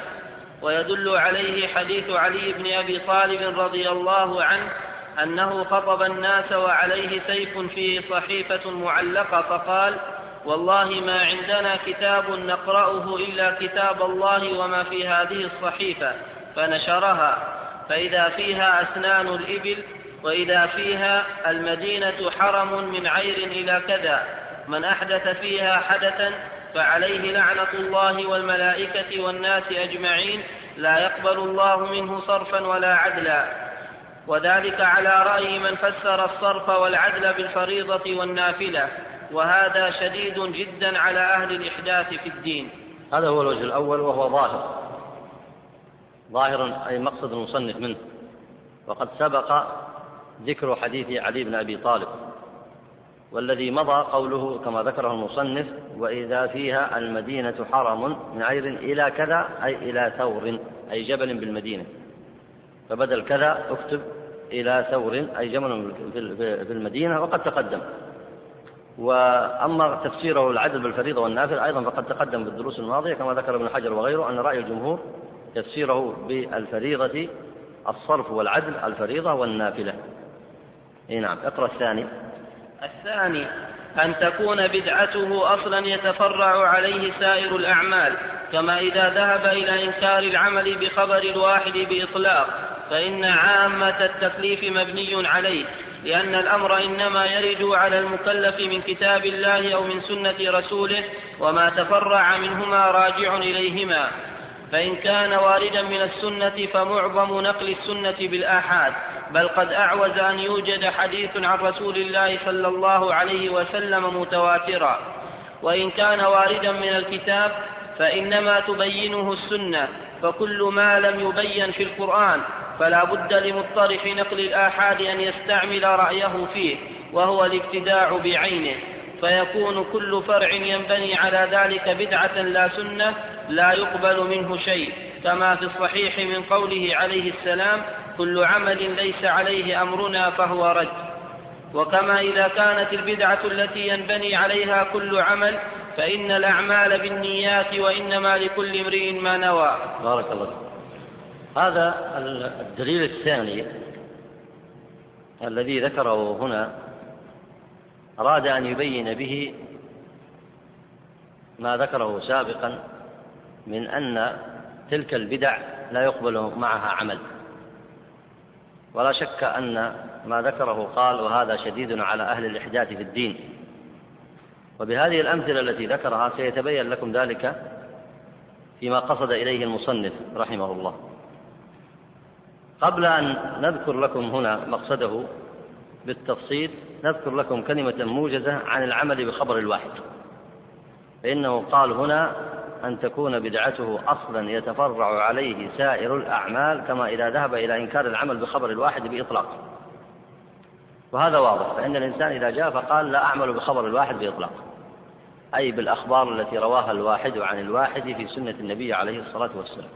ويدل عليه حديث علي بن أبي طالب رضي الله عنه أنه خطب الناس وعليه سيف فيه صحيفة معلقة فقال والله ما عندنا كتاب نقرأه إلا كتاب الله وما في هذه الصحيفة فنشرها. فإذا فيها أسنان الإبل وإذا فيها المدينة حرم من عير إلى كذا من أحدث فيها حدثا فعليه لعنة الله والملائكة والناس أجمعين لا يقبل الله منه صرفا ولا عدلا. وذلك على رأي من فسر الصرف والعدل بالفريضة والنافلة. وهذا شديد جدا على أهل الإحداث في الدين. هذا هو الوجه الأول وهو ظاهر. ظاهر أي مقصد المصنف منه. وقد سبق ذكر حديث علي بن أبي طالب والذي مضى قوله كما ذكره المصنف وإذا فيها المدينة حرم من عير إلى كذا أي إلى ثور أي جبل بالمدينة. فبدل كذا اكتب إلى ثور أي جبل في المدينة وقد تقدم. وأما تفسيره العدل بالفريضة والنافل أيضا فقد تقدم في الدروس الماضية كما ذكر ابن حجر وغيره أن رأي الجمهور تفسيره بالفريضة الصرف والعدل الفريضة والنافلة. إي نعم. اقرأ الثاني. الثاني أن تكون بدعته أصلا يتفرع عليه سائر الأعمال كما إذا ذهب إلى إنكار العمل بخبر الواحد بإطلاق فإن عامة التكليف مبني عليه. لأن الأمر إنما يرد على المكلف من كتاب الله أو من سنة رسوله وما تفرع منهما راجع إليهما. فإن كان واردا من السنة فمعظم نقل السنة بالآحاد. بل قد أعوز أن يوجد حديث عن رسول الله صلى الله عليه وسلم متواترا. وإن كان واردا من الكتاب فإنما تبينه السنة فكل ما لم يبين في القرآن. فلا بد لمضطرف نقل الآحاد أن يستعمل رأيه فيه وهو الابتداع بعينه. فيكون كل فرع ينبني على ذلك بدعة لا سنة لا يقبل منه شيء. كما في الصحيح من قوله عليه السلام كل عمل ليس عليه أمرنا فهو رد. وكما إذا كانت البدعة التي ينبني عليها كل عمل فإن الأعمال بالنيات وإنما لكل امرئ ما نوى. بارك الله هذا الدليل الثاني الذي ذكره هنا أراد أن يبين به ما ذكره سابقا من أن تلك البدع لا يقبل معها عمل. ولا شك أن ما ذكره قال وهذا شديد على أهل الإحداث في الدين وبهذه الأمثلة التي ذكرها سيتبين لكم ذلك فيما قصد إليه المصنف رحمه الله. قبل أن نذكر لكم هنا مقصده بالتفصيل نذكر لكم كلمة موجزة عن العمل بخبر الواحد. فإنه قال هنا أن تكون بدعته أصلا يتفرع عليه سائر الأعمال كما إذا ذهب إلى إنكار العمل بخبر الواحد بإطلاق. وهذا واضح فإن الإنسان إذا جاء فقال لا أعمل بخبر الواحد بإطلاق. أي بالأخبار التي رواها الواحد عن الواحد في سنة النبي عليه الصلاة والسلام.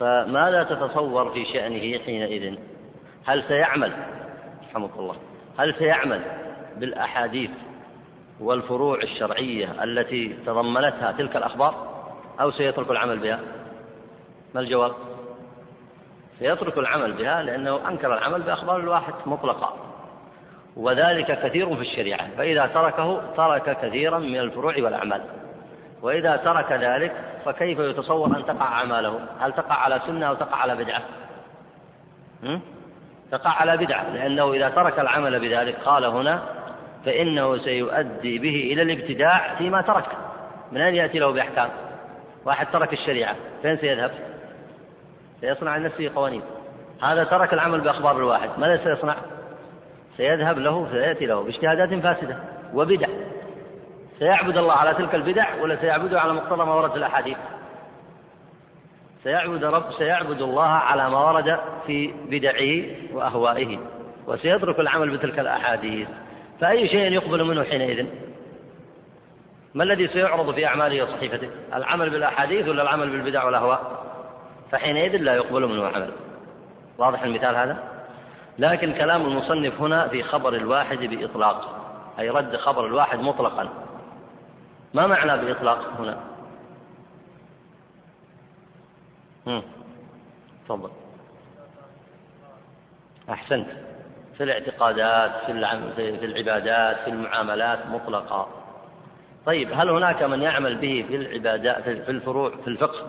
فماذا تتصور في شأنه حينئذ؟ هل سيعمل؟ رحمك الله. هل سيعمل بالأحاديث والفروع الشرعية التي تضمنتها تلك الأخبار أو سيترك العمل بها؟ ما الجواب؟ سيترك العمل بها لأنه أنكر العمل بأخبار الواحد مطلقا وذلك كثير في الشريعة فإذا تركه ترك كثيرا من الفروع والأعمال. وإذا ترك ذلك فكيف يتصور أن تقع أعماله؟ هل تقع على سنة أو تقع على بدعة؟ تقع على بدعة لأنه إذا ترك العمل بذلك قال هنا فإنه سيؤدي به إلى الابتداع فيما ترك. من أين يأتي له بأحكام؟ واحد ترك الشريعة فين سيذهب؟ سيصنع لنفسه قوانين. هذا ترك العمل بأخبار الواحد ماذا سيصنع؟ سيذهب له سيأتي له باجتهادات فاسدة وبدع. سيعبد الله على تلك البدع ولا سيعبده على مقتضى ما ورد في الأحاديث؟ سيعبد رب سيعبد الله على ما ورد في بدعه وأهوائه وسيترك العمل بتلك الأحاديث. فأي شيء يقبل منه حينئذ؟ ما الذي سيعرض في أعماله وصحيفته؟ العمل بالأحاديث ولا العمل بالبدع والأهواء؟ فحينئذ لا يقبل منه عمل. واضح المثال هذا؟ لكن كلام المصنف هنا في خبر الواحد بإطلاق أي رد خبر الواحد مطلقا. ما معنى بإطلاق هنا؟ تفضل. أحسنت. في الاعتقادات في في العبادات في المعاملات مطلقا طيب هل هناك من يعمل به في العبادات في الفروع في الفقه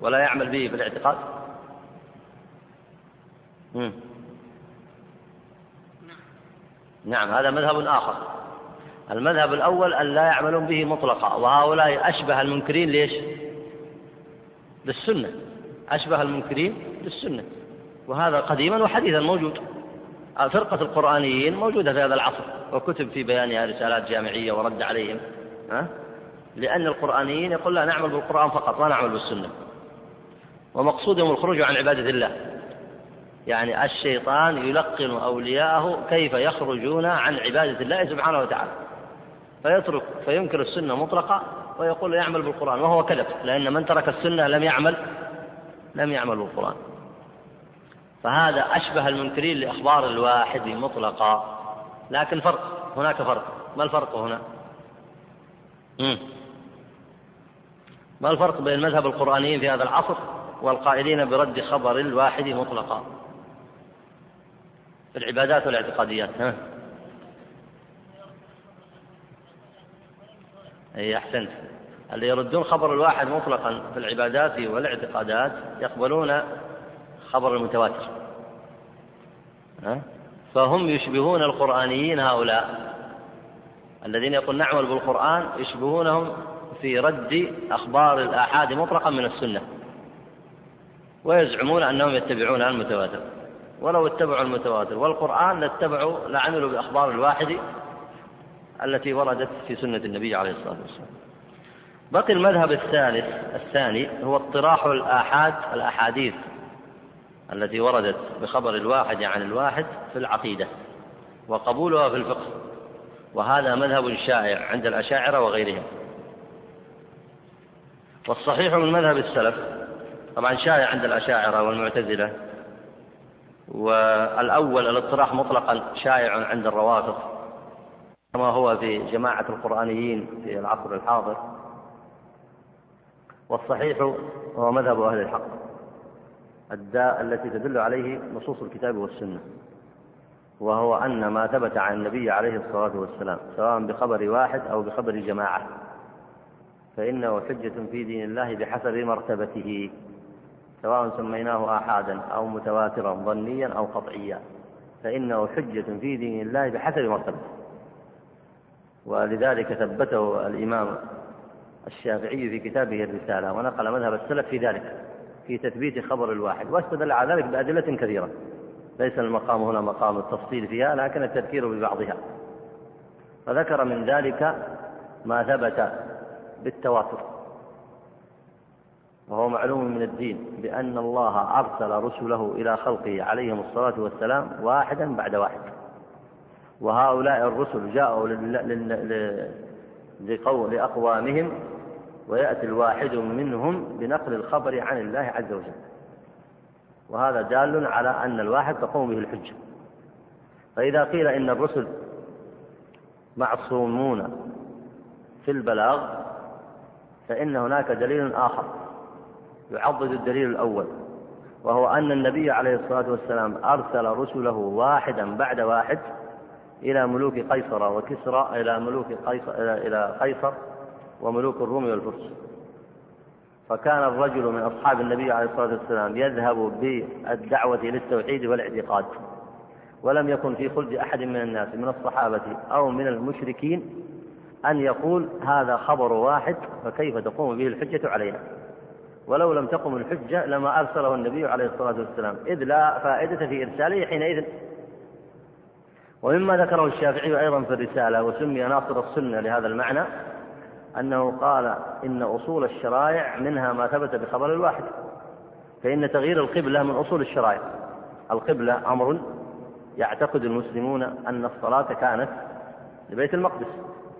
ولا يعمل به في الاعتقاد؟ مم. نعم هذا مذهب آخر. المذهب الأول أن لا يعملون به مطلقا وهؤلاء أشبه المنكرين ليش؟ بالسنة أشبه المنكرين بالسنة وهذا قديما وحديثا موجود. فرقة القرآنيين موجودة في هذا العصر وكتب في بيانها رسالات جامعية ورد عليهم ها؟ لأن القرآنيين يقول لا نعمل بالقرآن فقط لا نعمل بالسنة. ومقصودهم الخروج عن عبادة الله. يعني الشيطان يلقن أولياءه كيف يخرجون عن عبادة الله سبحانه وتعالى. فيترك فينكر السنة مطلقة ويقول يعمل بالقرآن وهو كذب لأن من ترك السنة لم يعمل لم يعمل بالقرآن. فهذا أشبه المنكرين لأخبار الواحد مطلقا لكن فرق هناك فرق. ما الفرق هنا. ما الفرق بين مذهب القرآنيين في هذا العصر والقائلين برد خبر الواحد مطلقا؟ في العبادات والاعتقاديات ها؟ إي أحسنت. اللي يردون خبر الواحد مطلقا في العبادات والاعتقادات يقبلون خبر المتواتر. ها؟ فهم يشبهون القرآنيين هؤلاء الذين يقول نعمل بالقرآن يشبهونهم في رد أخبار الآحاد مطلقا من السنة. ويزعمون أنهم يتبعون المتواتر. ولو اتبعوا المتواتر والقرآن لاتبعوا لعملوا بأخبار الواحد التي وردت في سنة النبي عليه الصلاة والسلام. بقي المذهب الثالث الثاني هو اطراح الآحاد الأحاديث التي وردت بخبر الواحد عن الواحد في العقيدة وقبولها في الفقه. وهذا مذهب شائع عند الأشاعرة وغيرهم. والصحيح من مذهب السلف طبعا شائع عند الأشاعرة والمعتزلة والأول الاطراح مطلقا شائع عند الروافض. كما هو في جماعة القرآنيين في العصر الحاضر. والصحيح هو مذهب أهل الحق الداء التي تدل عليه نصوص الكتاب والسنة وهو أن ما ثبت عن النبي عليه الصلاة والسلام سواء بخبر واحد أو بخبر جماعة فإنه حجة في دين الله بحسب مرتبته سواء سميناه آحادا أو متواترا ظنيا أو قطعيا فإنه حجة في دين الله بحسب مرتبته. ولذلك ثبته الإمام الشافعي في كتابه الرسالة ونقل مذهب السلف في ذلك في تثبيت خبر الواحد واستدل على ذلك بأدلة كثيرة. ليس المقام هنا مقام التفصيل فيها لكن التذكير ببعضها. فذكر من ذلك ما ثبت بالتواتر. وهو معلوم من الدين بأن الله أرسل رسله إلى خلقه عليهم الصلاة والسلام واحدا بعد واحد. وهؤلاء الرسل جاءوا لأقوامهم ويأتي الواحد منهم بنقل الخبر عن الله عز وجل. وهذا دال على أن الواحد تقوم به الحجة. فإذا قيل إن الرسل معصومون في البلاغ فإن هناك دليل آخر يعضد الدليل الأول وهو أن النبي عليه الصلاة والسلام أرسل رسله واحدا بعد واحد إلى ملوك قيصر وكسرى إلى ملوك قيصر إلى قيصر وملوك الروم والفرس. فكان الرجل من أصحاب النبي عليه الصلاة والسلام يذهب بالدعوة إلى التوحيد والاعتقاد ولم يكن في خلد أحد من الناس من الصحابة أو من المشركين أن يقول هذا خبر واحد فكيف تقوم به الحجة علينا؟ ولو لم تقم الحجة لما أرسله النبي عليه الصلاة والسلام إذ لا فائدة في إرساله حينئذ. ومما ذكره الشافعي أيضا في الرسالة وسمي ناصر السنة لهذا المعنى أنه قال إن أصول الشرائع منها ما ثبت بخبر الواحد فإن تغيير القبلة من أصول الشرائع. القبلة أمر يعتقد المسلمون أن الصلاة كانت لبيت المقدس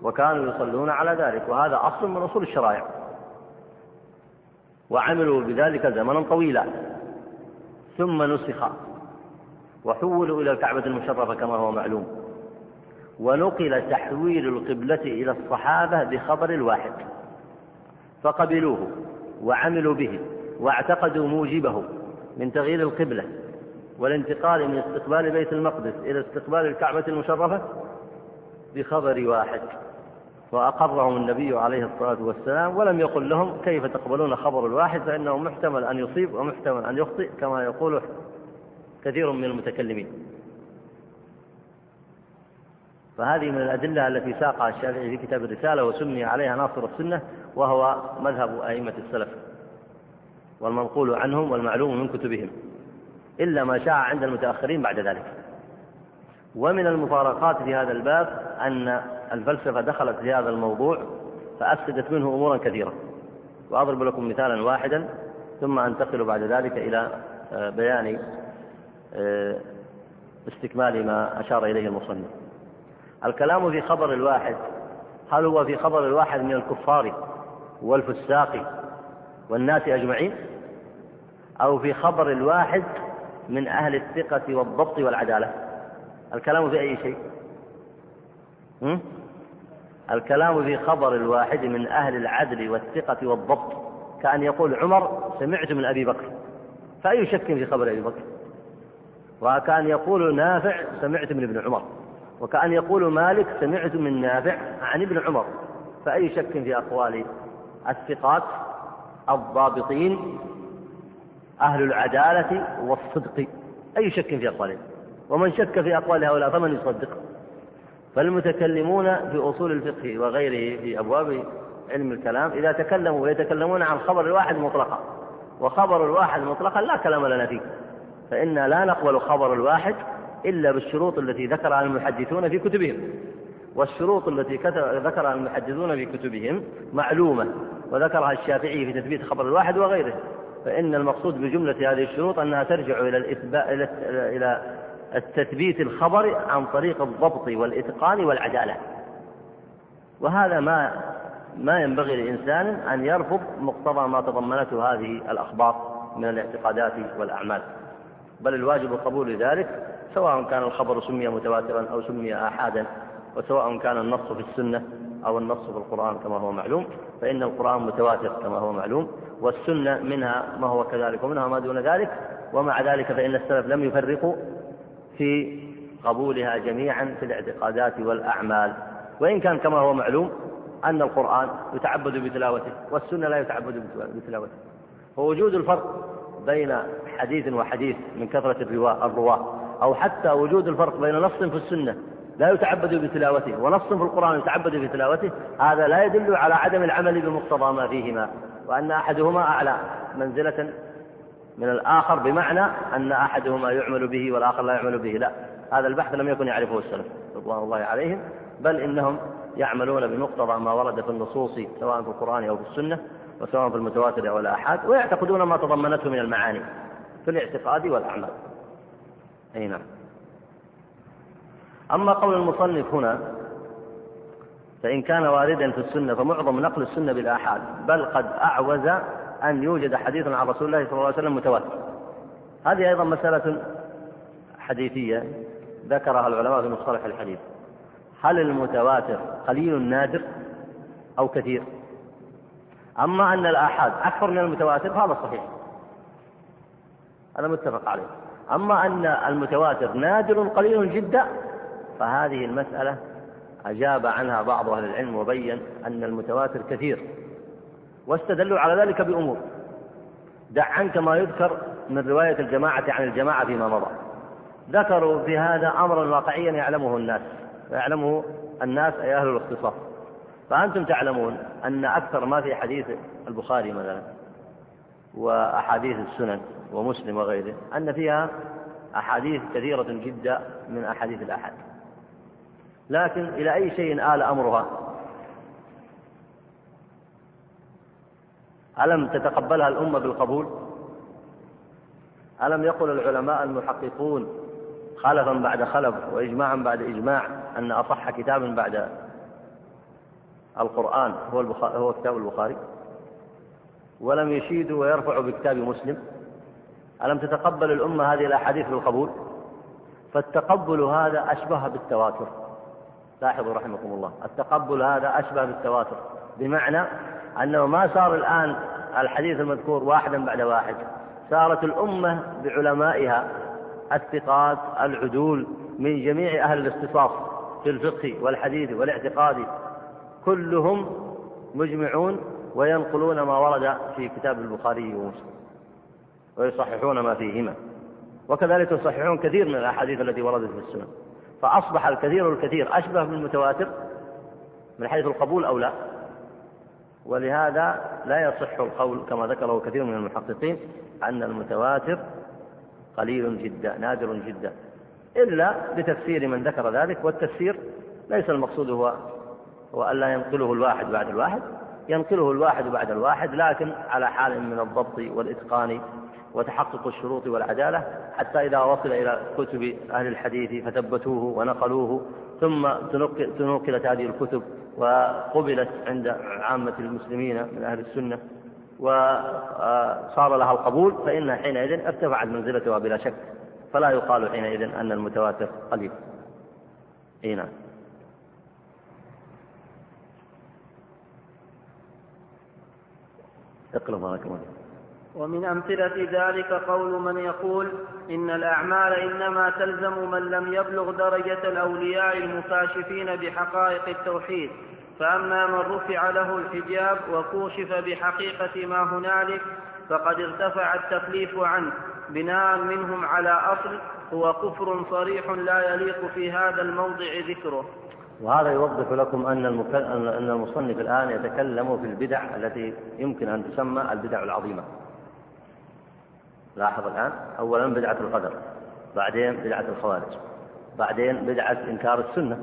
وكانوا يصلون على ذلك وهذا أصل من أصول الشرائع. وعملوا بذلك زمنا طويلا. ثم نسخ وحولوا إلى الكعبة المشرفة كما هو معلوم. ونقل تحويل القبلة إلى الصحابة بخبر الواحد فقبلوه وعملوا به واعتقدوا موجبه من تغيير القبلة والانتقال من استقبال بيت المقدس إلى استقبال الكعبة المشرفة بخبر واحد. وأقرهم النبي عليه الصلاة والسلام ولم يقل لهم كيف تقبلون خبر الواحد فإنه محتمل أن يصيب ومحتمل أن يخطئ كما يقول كثير من المتكلمين. فهذه من الأدلة التي ساقها الشافعي في كتاب الرسالة وسمي عليها ناصر السنة وهو مذهب أئمة السلف والمنقول عنهم والمعلوم من كتبهم إلا ما شاع عند المتأخرين بعد ذلك. ومن المفارقات في هذا الباب أن الفلسفة دخلت في هذا الموضوع فأفسدت منه أمورا كثيرة. وأضرب لكم مثالا واحدا ثم أنتقل بعد ذلك إلى آه، بيان استكمال ما أشار إليه المصنف. الكلام في خبر الواحد هل هو في خبر الواحد من الكفار والفساق والناس أجمعين؟ أو في خبر الواحد من أهل الثقة والضبط والعدالة؟ الكلام في أي شيء؟ الكلام في خبر الواحد من أهل العدل والثقة والضبط. كأن يقول عمر سمعت من أبي بكر. فأي شك في خبر أبي بكر؟ وكان يقول نافع سمعت من ابن عمر. وكأن يقول مالك سمعت من نافع عن ابن عمر. فأي شك في أقوال الثقات الضابطين أهل العدالة والصدق؟ أي شك في أقوالهم؟ ومن شك في أقوال هؤلاء فمن يصدق. فالمتكلمون في أصول الفقه وغيره في أبواب علم الكلام إذا تكلموا ويتكلمون عن خبر الواحد مطلقا. وخبر الواحد مطلقا لا كلام لنا فيه. فإنا لا نقبل خبر الواحد إلا بالشروط التي ذكرها المحدثون في كتبهم. والشروط التي ذكرها المحدثون في كتبهم معلومة وذكرها الشافعي في تثبيت خبر الواحد وغيره. فإن المقصود بجملة هذه الشروط أنها ترجع إلى إلى التثبيت الخبر عن طريق الضبط والإتقان والعدالة. وهذا ما ما ينبغي لإنسان أن يرفض مقتضى ما تضمنته هذه الأخبار من الاعتقادات والأعمال. بل الواجب قبول ذلك سواء كان الخبر سمي متواترا أو سمي آحادا وسواء كان النص في السنة أو النص في القرآن كما هو معلوم فإن القرآن متواتر كما هو معلوم والسنة منها ما هو كذلك ومنها ما دون ذلك ومع ذلك فإن السلف لم يفرقوا في قبولها جميعا في الاعتقادات والأعمال. وإن كان كما هو معلوم أن القرآن يتعبد بتلاوته والسنة لا يتعبد بتلاوته. ووجود الفرق بين حديث وحديث من كثرة الرواة. أو حتى وجود الفرق بين نص في السنة لا يتعبد بتلاوته ونص في القرآن يتعبد بتلاوته هذا لا يدل على عدم العمل بمقتضى ما فيهما وأن أحدهما أعلى منزلة من الآخر بمعنى أن أحدهما يعمل به والآخر لا يعمل به لا هذا البحث لم يكن يعرفه السلف رضوان الله عليهم بل إنهم يعملون بمقتضى ما ورد في النصوص سواء في القرآن أو في السنة وسواء في المتواتر أو الآحاد ويعتقدون ما تضمنته من المعاني. في الاعتقاد والأعمال أي نعم. أما قول المصنف هنا فإن كان واردا في السنة فمعظم نقل السنة بالآحاد بل قد أعوز أن يوجد حديث عن رسول الله صلى الله عليه وسلم متواتر. هذه أيضا مسألة حديثية ذكرها العلماء في مصطلح الحديث. هل المتواتر قليل نادر أو كثير؟ أما أن الآحاد أكثر من المتواتر فهذا صحيح. هذا متفق عليه. أما أن المتواتر نادر قليل جدا فهذه المسألة أجاب عنها بعض أهل العلم وبين أن المتواتر كثير واستدلوا على ذلك بأمور. دع عنك ما يذكر من رواية الجماعة عن الجماعة فيما مضى. ذكروا في هذا أمرا واقعيا يعلمه الناس ويعلمه الناس أي أهل الاختصاص فأنتم تعلمون أن أكثر ما في حديث البخاري مثلا وأحاديث السنن. ومسلم وغيره أن فيها أحاديث كثيرة جدا من أحاديث الأحد. لكن إلى أي شيء آل أمرها؟ ألم تتقبلها الأمة بالقبول؟ ألم يقل العلماء المحققون خلفا بعد خلف وإجماعا بعد إجماع أن أصح كتاب بعد القرآن هو هو كتاب البخاري؟ ولم يشيدوا ويرفعوا بكتاب مسلم؟ ألم تتقبل الأمة هذه الأحاديث بالقبول؟ فالتقبل هذا أشبه بالتواتر. لاحظوا رحمكم الله التقبل هذا أشبه بالتواتر بمعنى أنه ما صار الآن الحديث المذكور واحدا بعد واحد صارت الأمة بعلمائها الثقات العدول من جميع أهل الاختصاص في الفقه والحديث والاعتقاد كلهم مجمعون وينقلون ما ورد في كتاب البخاري ومسلم. ويصححون ما فيهما. وكذلك يصححون كثير من الأحاديث التي وردت في السنن. فأصبح الكثير الكثير أشبه بالمتواتر من حيث القبول أو لا. ولهذا لا يصح القول كما ذكره كثير من المحققين أن المتواتر قليل جدا نادر جدا. إلا بتفسير من ذكر ذلك والتفسير ليس المقصود هو هو ألا ينقله الواحد بعد الواحد. ينقله الواحد بعد الواحد لكن على حال من الضبط والإتقان وتحقق الشروط والعدالة حتى إذا وصل إلى كتب أهل الحديث فثبتوه ونقلوه ثم تنقلت هذه الكتب وقبلت عند عامة المسلمين من أهل السنة وصار لها القبول فإن حينئذ ارتفعت منزلتها بلا شك فلا يقال حينئذ أن المتواتر قليل. أي نعم. اقرأ بارك الله ومن أمثلة ذلك قول من يقول إن الأعمال إنما تلزم من لم يبلغ درجة الأولياء المكاشفين بحقائق التوحيد فأما من رفع له الحجاب وكوشف بحقيقة ما هنالك فقد ارتفع التكليف عنه بناء منهم على أصل هو كفر صريح لا يليق في هذا الموضع ذكره. وهذا يوضح لكم أن أن المصنف الآن يتكلم في البدع التي يمكن أن تسمى البدع العظيمة. لاحظ الآن. أولا بدعة القدر بعدين بدعة الخوارج بعدين بدعة إنكار السنة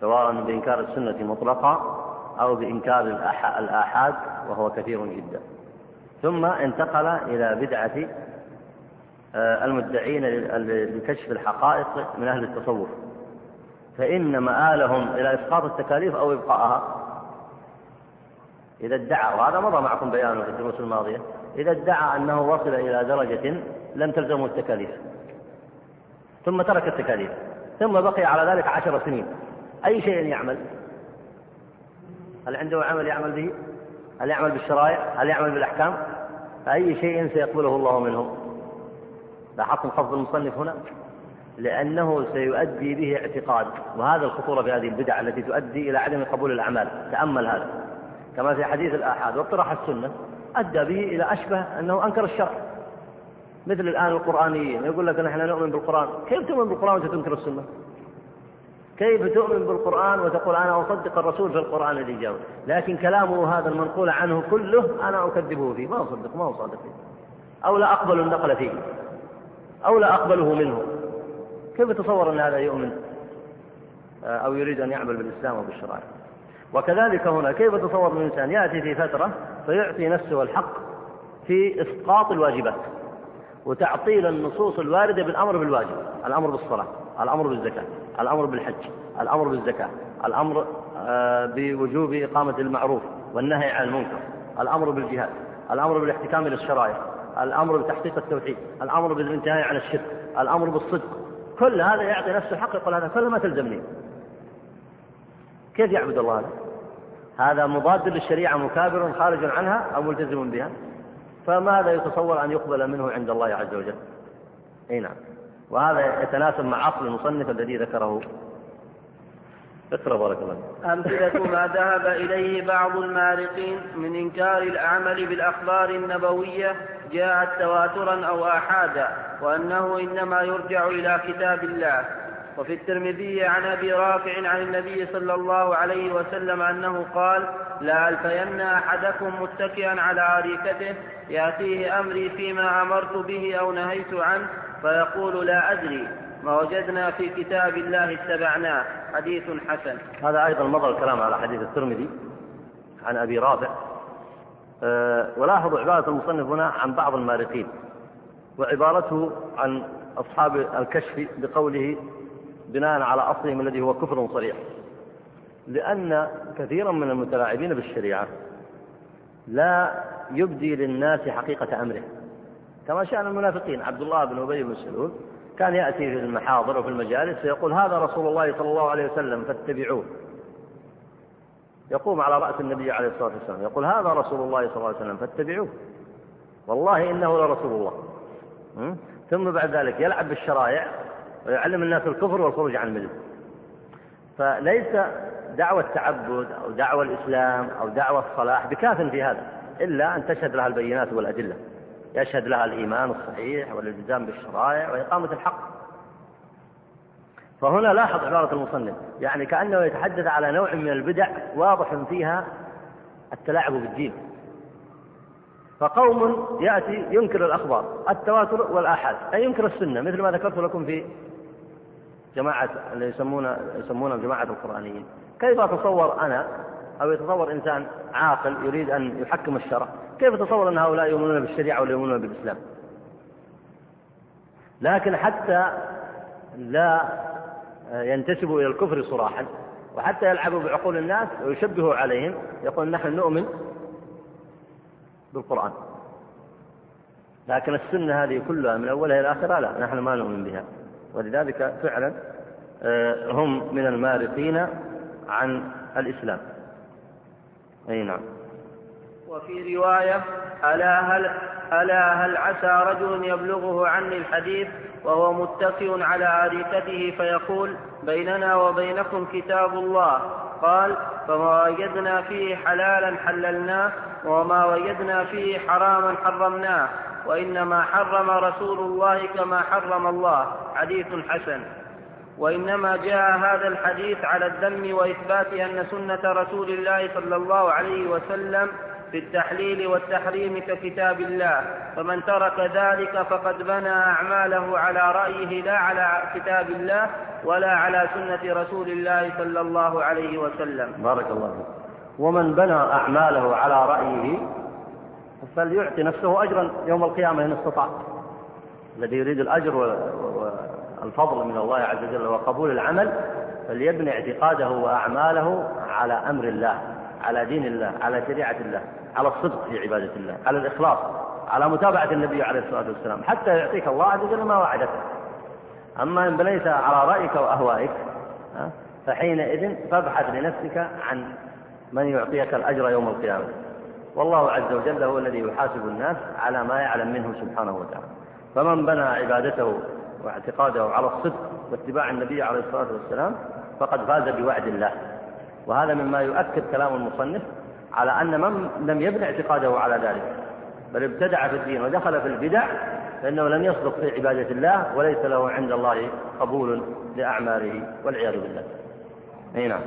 سواء بإنكار السنة مطلقة أو بإنكار الآحاد وهو كثير جدا. ثم انتقل إلى بدعة آه، المدعين لكشف الحقائق من أهل التصوف. فإن مآلهم إلى إسقاط التكاليف أو إبقائها إذا ادعى وهذا مضى معكم بيانه في الدروس الماضية إذا ادعى أنه وصل إلى درجة لم تلزمه التكاليف. ثم ترك التكاليف. ثم بقي على ذلك عشر سنين. أي شيء يعمل؟ هل عنده عمل يعمل به؟ هل يعمل بالشرائع؟ هل يعمل بالأحكام؟ فأي شيء سيقبله الله منه. لاحظتم قصد المصنف هنا؟ لأنه سيؤدي به اعتقاد. وهذا الخطورة في هذه البدع التي تؤدي إلى عدم قبول الأعمال. تأمل هذا. كما في حديث الآحاد. واطرح السنة. أدى به إلى أشبه أنه أنكر الشرع. مثل الآن القرآنيين يقول لك نحن نؤمن بالقرآن. كيف تؤمن بالقرآن وأنت تنكر السنة؟ كيف تؤمن بالقرآن وتقول أنا أصدق الرسول في القرآن الذي جاء لكن كلامه هذا المنقول عنه كله أنا أكذبه فيه. ما أصدق ما أصدق فيه. أو لا أقبل النقل فيه. أو لا أقبله منه. كيف تصور أن هذا يؤمن؟ آه، أو يريد أن يعمل بالإسلام وبالشرائع. وكذلك هنا كيف تصور الإنسان يأتي في فترة فيعطي نفسه الحق في إسقاط الواجبات وتعطيل النصوص الواردة بالأمر بالواجب الأمر بالصلاة الأمر بالزكاة الأمر بالحج الأمر بالزكاة الأمر آه، بوجوب إقامة المعروف والنهي عن المنكر الأمر بالجهاد الأمر بالاحتكام إلى الشرائع الأمر بتحقيق التوحيد الأمر بالانتهاء عن الشرك الأمر بالصدق كل هذا يعطي نفسه الحق يقول هذا كله ما تلزمني كيف يعبد الله هذا؟ هذا مضاد للشريعة مكابر خارج عنها أو ملتزم بها. فماذا يتصور أن يقبل منه عند الله عز وجل؟ أي نعم. وهذا يتناسب مع أصل المصنف الذي ذكره. اقرأ بارك الله أمثلة ما ذهب إليه بعض المارقين من إنكار الأعمل بالأخبار النبوية جاءت تواترا أو آحادا وأنه إنما يرجع إلى كتاب الله. وفي الترمذي عن أبي رافع عن النبي صلى الله عليه وسلم أنه قال لا ألفين أحدكم متكئا على اريكته يأتيه أمري فيما أمرت به أو نهيت عنه فيقول لا أدري ما وجدنا في كتاب الله اتبعناه. حديث حسن. هذا أيضا مضى الكلام على حديث الترمذي عن أبي رافع. أه ولاحظوا عبارة المصنف هنا عن بعض المارقين وعبارته عن أصحاب الكشف بقوله بناء على أصلهم الذي هو كفر صريح. لأن كثيرا من المتلاعبين بالشريعة لا يبدي للناس حقيقة أمره. كما شأن المنافقين. عبد الله بن أبي بن سلول كان يأتي في المحاضر وفي المجالس فيقول هذا رسول الله صلى الله عليه وسلم فاتبعوه. يقوم على رأس النبي عليه الصلاة والسلام يقول هذا رسول الله صلى الله عليه وسلم فاتبعوه. والله إنه لرسول الله. ثم بعد ذلك يلعب بالشرائع ويعلم الناس الكفر والخروج عن المله فليس دعوة التعبد أو دعوة الإسلام أو دعوة الصلاح بكاف في هذا إلا أن تشهد لها البينات والأدلة. يشهد لها الإيمان الصحيح والالتزام بالشرائع وإقامة الحق. فهنا لاحظ عبارة المصنف يعني كأنه يتحدث على نوع من البدع واضح فيها التلاعب بالدين. فقوم يأتي ينكر الأخبار التواتر والآحاد أي ينكر السنة مثل ما ذكرت لكم في جماعة اللي يسمون يسمونهم جماعة القرآنيين. كيف أتصور أنا؟ أو يتصور إنسان عاقل يريد أن يحكم الشرع. كيف أتصور أن هؤلاء يؤمنون بالشريعة ولا يؤمنون بالإسلام؟ لكن حتى لا ينتسبوا إلى الكفر صراحا وحتى يلعبوا بعقول الناس ويشبهوا عليهم يقول نحن نؤمن بالقرآن. لكن السنة هذه كلها من أولها إلى آخرها لا نحن ما نؤمن بها. ولذلك فعلا آه، هم من المارقين عن الإسلام. أي نعم. وفي رواية ألا هل ألا هل عسى رجل يبلغه عني الحديث وهو متكئ على أريكته فيقول بيننا وبينكم كتاب الله. قال فما وجدنا فيه حلالا حللناه وما وجدنا فيه حراما حرمناه. وإنما حرم رسول الله كما حرم الله. حديث حسن. وإنما جاء هذا الحديث على الذم وإثبات أن سنة رسول الله صلى الله عليه وسلم في التحليل والتحريم ككتاب الله. فمن ترك ذلك فقد بنى أعماله على رأيه لا على كتاب الله ولا على سنة رسول الله صلى الله عليه وسلم. بارك الله فيك. ومن بنى أعماله على رأيه فليعطي نفسه أجرا يوم القيامة إن استطاع. الذي يريد الأجر والفضل من الله عز وجل وقبول العمل فليبني اعتقاده وأعماله على أمر الله على دين الله على شريعة الله على الصدق في عبادة الله على الإخلاص على متابعة النبي عليه الصلاة والسلام حتى يعطيك الله عز وجل ما وعدك أما إن بنيت على رأيك وأهوائك فحينئذ فابحث لنفسك عن من يعطيك الأجر يوم القيامة. والله عز وجل هو الذي يحاسب الناس على ما يعلم منه سبحانه وتعالى. فمن بنى عبادته واعتقاده على الصدق واتباع النبي عليه الصلاة والسلام فقد فاز بوعد الله. وهذا مما يؤكد كلام المصنف على أن من لم يبني اعتقاده على ذلك بل ابتدع في الدين ودخل في البدع فإنه لم يصدق في عبادة الله وليس له عند الله قبول لأعماله والعياذ بالله. أي نعم.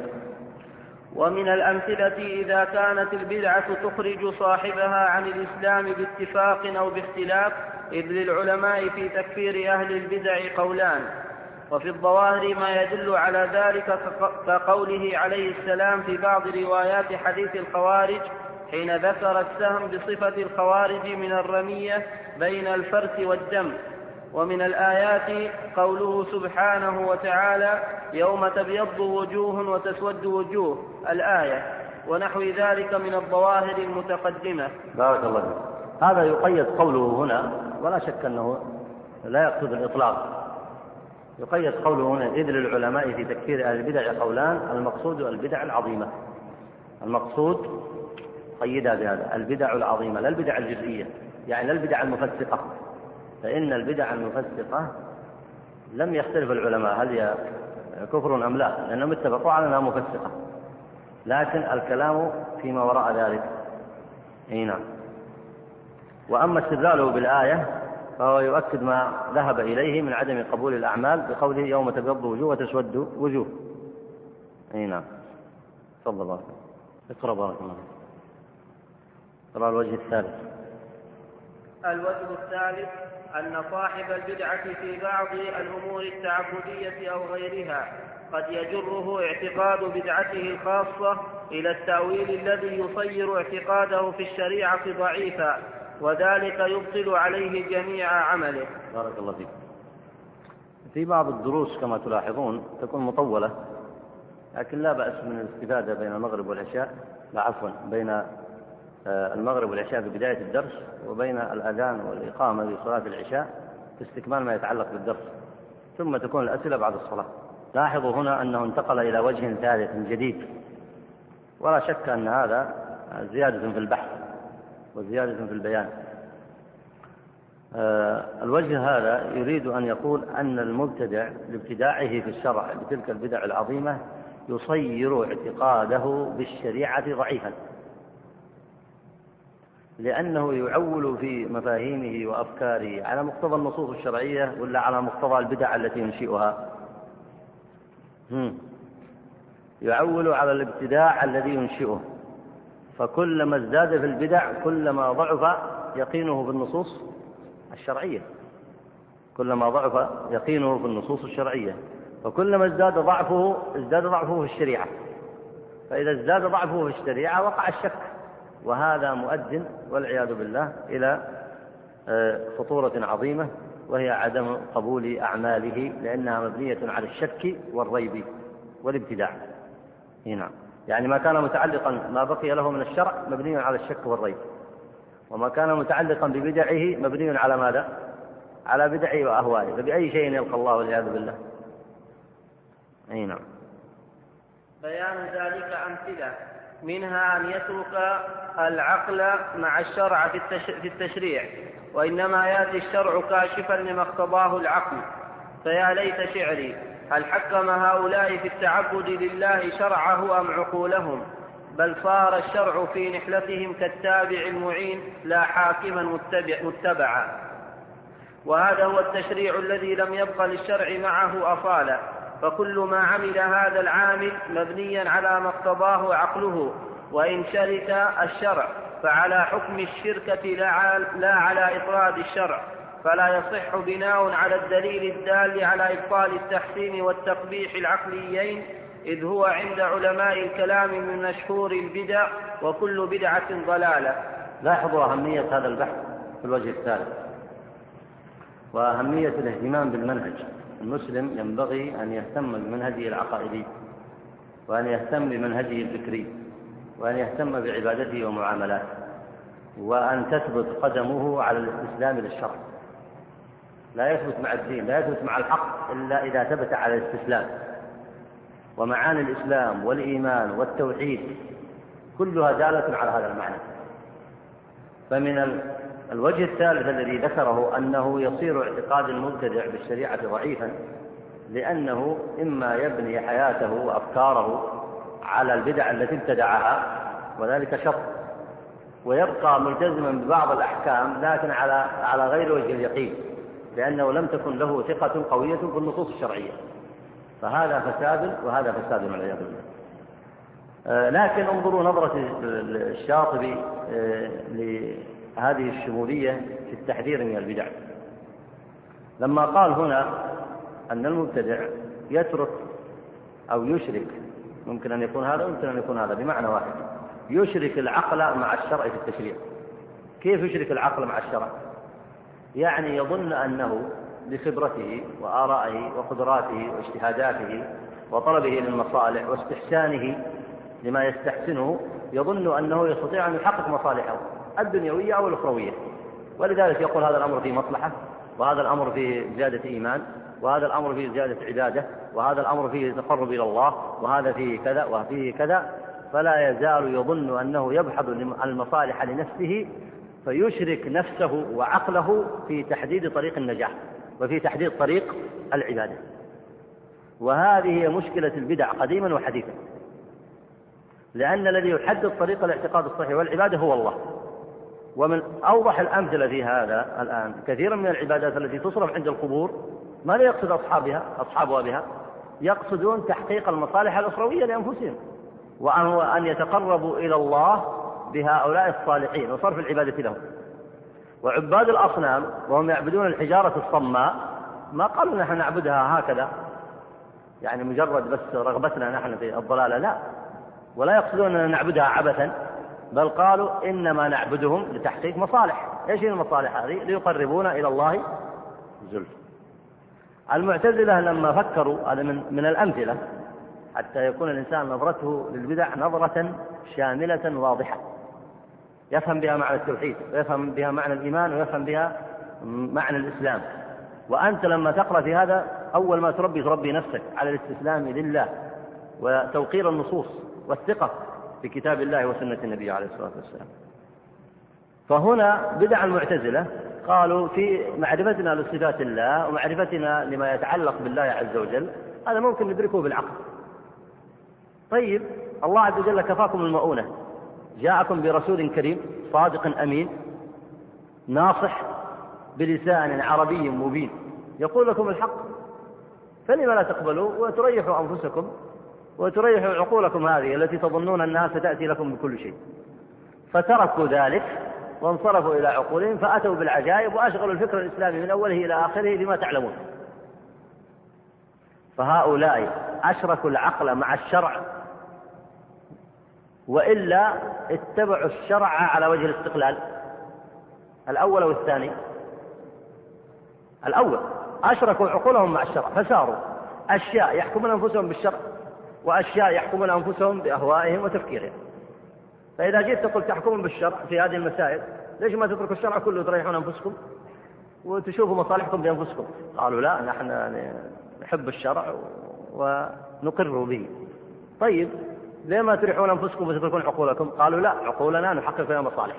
ومن الأمثلة إذا كانت البدعة تخرج صاحبها عن الإسلام باتفاق أو باختلاف إذ للعلماء في تكفير أهل البدع قولان. وفي الظواهر ما يدل على ذلك كقوله عليه السلام في بعض روايات حديث الخوارج حين ذكر السهم بصفة الخوارج من الرمية بين الفرس والدم. ومن الآيات قوله سبحانه وتعالى يوم تبيض وجوه وتسود وجوه الآية. ونحو ذلك من الظواهر المتقدمة. بارك الله فيك. هذا يقيد قوله هنا ولا شك أنه لا يقصد الإطلاق. يقيد قوله هنا إذ للعلماء في تكفير أهل البدع قولان المقصود البدع العظيمة. المقصود قيدها بهذا البدع العظيمة لا البدع الجزئية. يعني لا البدع المفسقة. فإن البدع المفسقة لم يختلف العلماء هل هي كفر أم لا لأنهم اتفقوا على أنها مفسقة. لكن الكلام فيما وراء ذلك. أي نعم. وأما استدلاله بالآية فهو يؤكد ما ذهب إليه من عدم قبول الأعمال بقوله يوم تبيض وجوه وتسود وجوه. أي نعم. تفضل بارك اقرأ بارك الله اقرأ الوجه الثالث. الوجه الثالث. أن صاحب البدعة في بعض الأمور التعبدية أو غيرها قد يجره اعتقاد بدعته الخاصة إلى التأويل الذي يصير اعتقاده في الشريعة ضعيفا وذلك يبطل عليه جميع عمله. بارك الله فيك. في بعض الدروس كما تلاحظون تكون مطولة لكن لا بأس من الاستفادة بين المغرب والعشاء لا عفوا بين المغرب والعشاء في بداية الدرس وبين الأذان والإقامة لصلاة العشاء في استكمال ما يتعلق بالدرس ثم تكون الأسئلة بعد الصلاة. لاحظوا هنا أنه انتقل إلى وجه ثالث جديد. ولا شك أن هذا زيادة في البحث وزيادة في البيان. آه، الوجه هذا يريد أن يقول أن المبتدع لابتداعه في الشرع بتلك البدع العظيمة يصير اعتقاده بالشريعة ضعيفا. لأنه يعول في مفاهيمه وأفكاره على مقتضى النصوص الشرعية ولا على مقتضى البدع التي ينشئها يعول على الابتداع الذي ينشئه. فكلما ازداد في البدع كلما ضعف يقينه بالنصوص الشرعية. كلما ضعف يقينه في النصوص الشرعية. وكلما ازداد ضعفه ازداد ضعفه في الشريعة. فإذا ازداد ضعفه في الشريعة وقع الشك. وهذا مؤد والعياذ بالله إلى آه، خطورة عظيمة وهي عدم قبول أعماله لأنها مبنية على الشك والريب والابتداع. نعم. يعني ما كان متعلقا ما بقي له من الشرع مبني على الشك والريب. وما كان متعلقا ببدعه مبني على ماذا؟ على بدعه وأهوائه. فبأي شيء يلقى الله والعياذ بالله؟ أي نعم. بيان ذلك أمثلة. منها أن يترك العقل مع الشرع في التشريع وإنما يأتي الشرع كاشفا لما اقتضاه العقل. فيا ليت شعري هل حكم هؤلاء في التعبد لله شرعه أم عقولهم؟ بل صار الشرع في نحلتهم كالتابع المعين لا حاكما متبع متبعا. وهذا هو التشريع الذي لم يبق للشرع معه أصالة فكل ما عمل هذا العامل مبنيا على ما اقتضاه عقله وإن شرك الشرع فعلى حكم الشركة لا على إفراد الشرع. فلا يصح بناء على الدليل الدال على إبطال التحسين والتقبيح العقليين إذ هو عند علماء الكلام من مشهور البدع وكل بدعة ضلالة. لاحظوا أهمية هذا البحث في الوجه الثالث وأهمية الاهتمام بالمنهج. المسلم ينبغي أن يهتم بمنهجه العقائدي وأن يهتم بمنهجه الفكري وأن يهتم بعبادته ومعاملاته وأن تثبت قدمه على الاستسلام للشرع. لا يثبت مع الدين لا يثبت مع الحق إلا إذا ثبت على الاستسلام. ومعاني الإسلام والإيمان والتوحيد كلها دالة على هذا المعنى. فمن الوجه الثالث الذي ذكره أنه يصير اعتقاد المبتدع بالشريعة ضعيفا لأنه إما يبني حياته وأفكاره على البدع التي ابتدعها وذلك شر ويبقى ملتزما ببعض الأحكام لكن على على غير وجه اليقين لأنه لم تكن له ثقة قوية في النصوص الشرعية. فهذا فساد وهذا فساد والعياذ بالله. آه، لكن انظروا نظرة الشاطبي لهذه الشمولية في التحذير من البدع. لما قال هنا أن المبتدع يترك أو يشرك ممكن أن يكون هذا ممكن أن يكون هذا بمعنى واحد. يشرك العقل مع الشرع في التشريع. كيف يشرك العقل مع الشرع؟ يعني يظن أنه بخبرته وآرائه وقدراته واجتهاداته وطلبه للمصالح واستحسانه لما يستحسنه يظن أنه يستطيع أن يحقق مصالحه. الدنيوية أو الأخروية. ولذلك يقول هذا الأمر فيه مصلحة وهذا الأمر فيه زيادة إيمان وهذا الأمر فيه زيادة عبادة وهذا الأمر فيه تقرب إلى الله وهذا فيه كذا وفيه كذا. فلا يزال يظن أنه يبحث المصالح لنفسه فيشرك نفسه وعقله في تحديد طريق النجاح وفي تحديد طريق العبادة. وهذه هي مشكلة البدع قديما وحديثا لأن الذي يحدد طريق الاعتقاد الصحيح والعبادة هو الله. ومن أوضح الأمثلة في هذا الآن كثيرا من العبادات التي تصرف عند القبور ماذا يقصد أصحابها أصحابها بها يقصدون تحقيق المصالح الأخروية لأنفسهم وأن يتقربوا إلى الله بهؤلاء الصالحين وصرف العبادة لهم. وعباد الأصنام وهم يعبدون الحجارة الصماء ما قالوا نحن نعبدها هكذا يعني مجرد بس رغبتنا نحن في الضلالة لا. ولا يقصدون أن نعبدها عبثا. بل قالوا إنما نعبدهم لتحقيق مصالح. إيش هي المصالح هذه؟ ليقربونا إلى الله. زلفى المعتزلة لما فكروا هذا من, من الأمثلة حتى يكون الإنسان نظرته للبدع نظرة شاملة واضحة. يفهم بها معنى التوحيد ويفهم بها معنى الإيمان ويفهم بها معنى الإسلام. وأنت لما تقرأ في هذا أول ما تربي تربي نفسك على الاستسلام لله وتوقير النصوص والثقة. في كتاب الله وسنة النبي عليه الصلاة والسلام. فهنا بدع المعتزلة قالوا في معرفتنا لصفات الله ومعرفتنا لما يتعلق بالله عز وجل هذا ممكن ندركه بالعقل. طيب الله عز وجل كفاكم المؤونة. جاءكم برسول كريم صادق أمين ناصح بلسان عربي مبين يقول لكم الحق. فلما لا تقبلوا وتريحوا أنفسكم وتريحوا عقولكم هذه التي تظنون أنها ستأتي لكم بكل شيء. فتركوا ذلك وانصرفوا إلى عقولهم فأتوا بالعجائب وأشغلوا الفكر الإسلامي من أوله إلى آخره لما تعلمون. فهؤلاء أشركوا العقل مع الشرع وإلا اتبعوا الشرع على وجه الاستقلال. الأول أو الثاني؟ الأول. أشركوا عقولهم مع الشرع فساروا. أشياء يحكمون أنفسهم بالشرع. وأشياء يحكمون أنفسهم بأهوائهم وتفكيرهم. فإذا جئت تقول تحكمون بالشرع في هذه المسائل ليش ما تتركوا الشرع كله وتريحون أنفسكم؟ وتشوفوا مصالحكم بأنفسكم. قالوا لا نحن نحب الشرع ونقر به. طيب ليه ما تريحون أنفسكم وتتركون عقولكم؟ قالوا لا عقولنا نحقق فيها مصالح.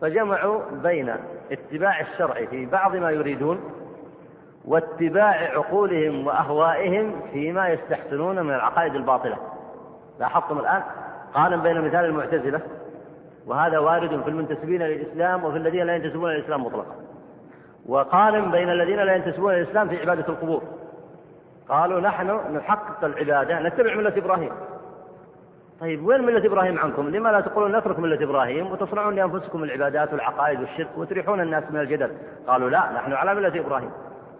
فجمعوا بين اتباع الشرع في بعض ما يريدون واتباع عقولهم وأهوائهم فيما يستحسنون من العقائد الباطلة. لاحظتم الآن؟ قارن بين مثال المعتزلة وهذا وارد في المنتسبين للإسلام وفي الذين لا ينتسبون للإسلام مطلقا. وقارن بين الذين لا ينتسبون للإسلام في عبادة القبور. قالوا نحن نحقق العبادة نتبع ملة إبراهيم. طيب وين ملة إبراهيم عنكم؟ لما لا تقولون نترك ملة إبراهيم وتصنعون لأنفسكم العبادات والعقائد والشرك وتريحون الناس من الجدل. قالوا لا نحن على ملة إبراهيم.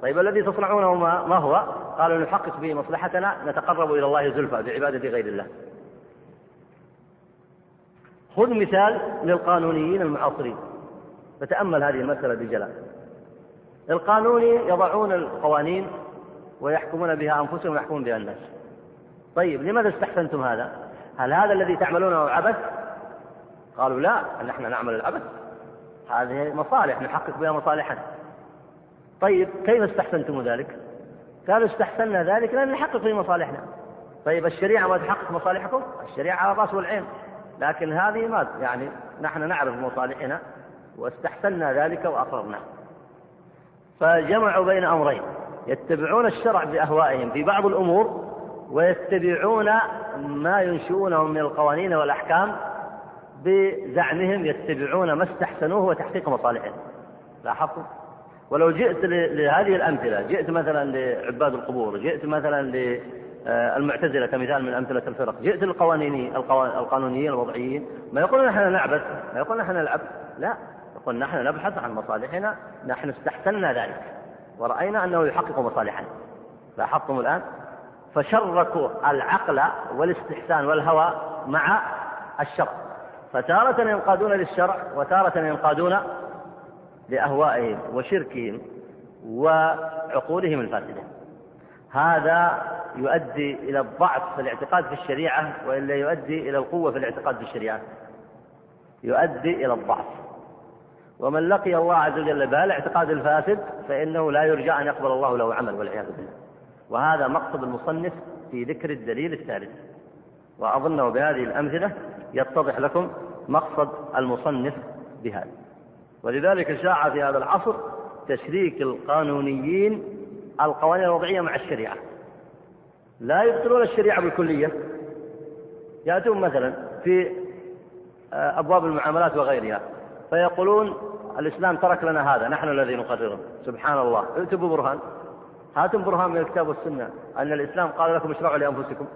طيب الذي تصنعونه ما, ما هو؟ قالوا نحقق به مصلحتنا نتقرب إلى الله زلفى بعبادة غير الله. خذ مثال للقانونيين المعاصرين. فتأمل هذه المسألة بجلاء القانوني يضعون القوانين ويحكمون بها أنفسهم ويحكمون بها الناس. طيب لماذا استحسنتم هذا؟ هل هذا الذي تعملونه عبث؟ قالوا لا نحن نعمل العبث. هذه مصالح نحقق بها مصالحنا. طيب كيف استحسنتم ذلك؟ قالوا استحسنا ذلك لأن نحقق في مصالحنا. طيب الشريعة ما تحقق مصالحكم؟ الشريعة على الرأس والعين. لكن هذه ما يعني نحن نعرف مصالحنا واستحسنا ذلك وأقررنا. فجمعوا بين أمرين. يتبعون الشرع بأهوائهم في بعض الأمور ويتبعون ما ينشئونه من القوانين والأحكام بزعمهم يتبعون ما استحسنوه وتحقيق مصالحهم. لاحظتم؟ ولو جئت لهذه الأمثلة جئت مثلا لعباد القبور جئت مثلا للمعتزلة كمثال من أمثلة الفرق جئت للقوانيني القانونيين الوضعيين ما يقولون نحن نعبث ما يقولون نحن نلعب لا يقول نحن نبحث عن مصالحنا نحن استحسنا ذلك ورأينا أنه يحقق مصالحنا. لاحظتم الآن؟ فشركوا العقل والاستحسان والهوى مع الشرع. فتارة ينقادون للشرع وتارة ينقادون لأهوائهم وشركهم وعقولهم الفاسدة. هذا يؤدي إلى الضعف في الاعتقاد في الشريعة وإلا يؤدي إلى القوة في الاعتقاد في الشريعة. يؤدي إلى الضعف. ومن لقي الله عز وجل بهذا الاعتقاد الفاسد فإنه لا يرجى أن يقبل الله له عمل والعياذ بالله. وهذا مقصد المصنف في ذكر الدليل الثالث. وأظنه بهذه الأمثلة يتضح لكم مقصد المصنف بهذا. ولذلك شاع في هذا العصر تشريك القانونيين القوانين الوضعية مع الشريعة. لا يبطلون الشريعة بالكلية. يأتون مثلا في آه، أبواب المعاملات وغيرها فيقولون الإسلام ترك لنا هذا نحن الذي نقرره. سبحان الله. ائتوا ببرهان. هاتوا برهان من الكتاب والسنة. أن الإسلام قال لكم اشرعوا لأنفسكم.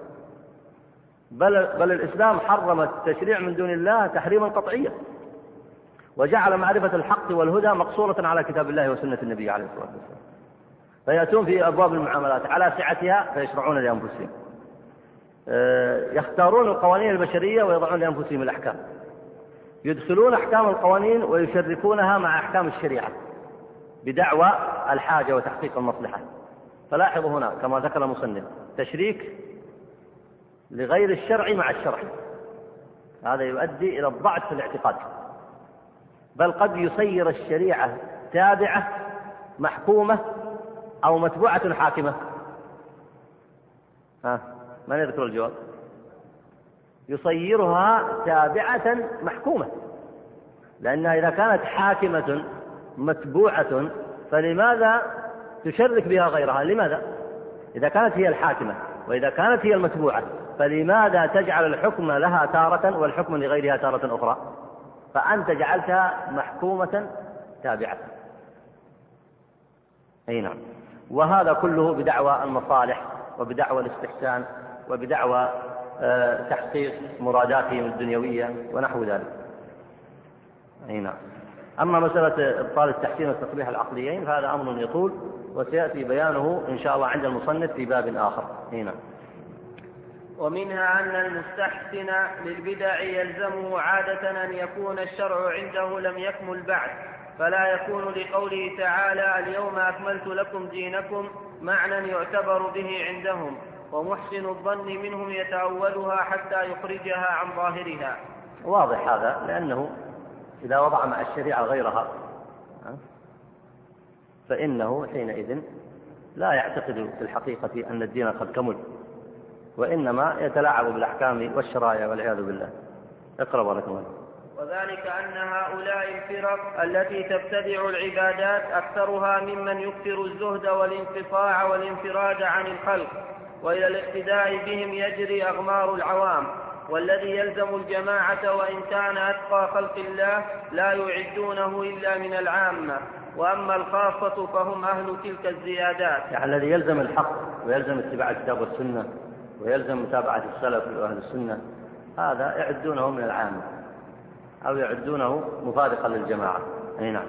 بل, بل الإسلام حرم التشريع من دون الله تحريما قطعيا. وجعل معرفة الحق والهدى مقصورة على كتاب الله وسنة النبي عليه الصلاة والسلام. فيأتون في أبواب المعاملات. على سعتها فيشرعون لأنفسهم. آه، يختارون القوانين البشرية ويضعون لأنفسهم الأحكام. يدخلون أحكام القوانين ويشركونها مع أحكام الشريعة بدعوى الحاجة وتحقيق المصلحة. فلاحظوا هنا كما ذكر المصنف تشريك لغير الشرع مع الشرع. هذا يؤدي إلى الضعف في الاعتقاد. بل قد يصير الشريعة تابعة محكومة أو متبوعة حاكمة. ها من يذكر الجواب؟ يصيرها تابعة محكومة. لأنها إذا كانت حاكمة متبوعة فلماذا تشرك بها غيرها؟ لماذا؟ إذا كانت هي الحاكمة وإذا كانت هي المتبوعة فلماذا تجعل الحكم لها تارة والحكم لغيرها تارة أخرى؟ فأنت جعلتها محكومة تابعة. أي نعم. وهذا كله بدعوى المصالح وبدعوى الاستحسان وبدعوى آه، تحقيق مراداتهم الدنيوية ونحو ذلك. أي نعم. أما مسألة إبطال التحسين والتصريح العقليين فهذا أمر يطول وسيأتي بيانه إن شاء الله عند المصنف في باب آخر. هنا ومنها أن المستحسن للبدع يلزمه عادة أن يكون الشرع عنده لم يكمل بعد فلا يكون لقوله تعالى اليوم أكملت لكم دينكم معنى يعتبر به عندهم ومحسن الظن منهم يتأولها حتى يخرجها عن ظاهرها. واضح هذا لأنه إذا وضع مع الشريعة غيرها فإنه حينئذ لا يعتقد في الحقيقة أن الدين قد كمل. وإنما يتلاعب بالأحكام والشرائع والعياذ بالله. اقرأ بارك الله وذلك أن هؤلاء الفرق التي تبتدع العبادات أكثرها ممن يكثر الزهد والانقطاع والانفراد عن الخلق وإلى الاقتداء بهم يجري أغمار العوام. والذي يلزم الجماعة وإن كان أتقى خلق الله لا يعدونه إلا من العامة. وأما الخاصة فهم أهل تلك الزيادات. يعني الذي يلزم الحق ويلزم اتباع الكتاب والسنة ويلزم متابعة السلف وأهل السنة هذا يعدونه من العامة أو يعدونه مفارقا للجماعة. أي نعم.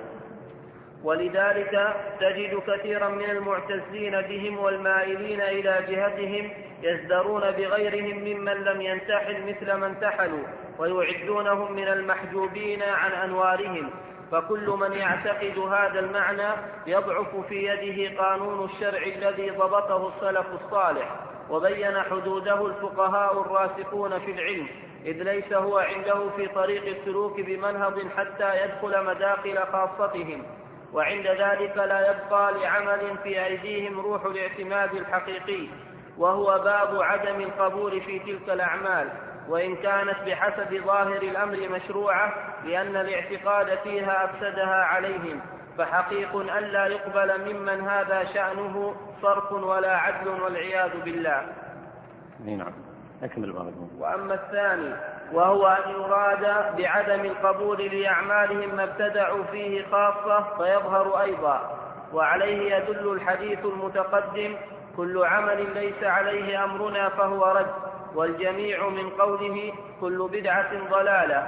ولذلك تجد كثيرا من المعتزين بهم والمائلين إلى جهتهم يزدرون بغيرهم ممن لم ينتحل مثل ما انتحلوا ويعدونهم من المحجوبين عن أنوارهم. فكل من يعتقد هذا المعنى يضعف في يده قانون الشرع الذي ضبطه السلف الصالح. وبين حدوده الفقهاء الراسخون في العلم إذ ليس هو عنده في طريق السلوك بمنهض حتى يدخل مداخل خاصتهم وعند ذلك لا يبقى لعمل في أيديهم روح الاعتماد الحقيقي وهو باب عدم القبول في تلك الأعمال وإن كانت بحسب ظاهر الأمر مشروعة لأن الاعتقاد فيها أفسدها عليهم. فحقيق ألا يقبل ممن هذا شأنه صرف ولا عدل والعياذ بالله. نعم. أكمل وأما الثاني وهو أن يراد بعدم القبول لأعمالهم ما ابتدعوا فيه خاصة فيظهر أيضا. وعليه يدل الحديث المتقدم كل عمل ليس عليه أمرنا فهو رد. والجميع من قوله كل بدعة ضلالة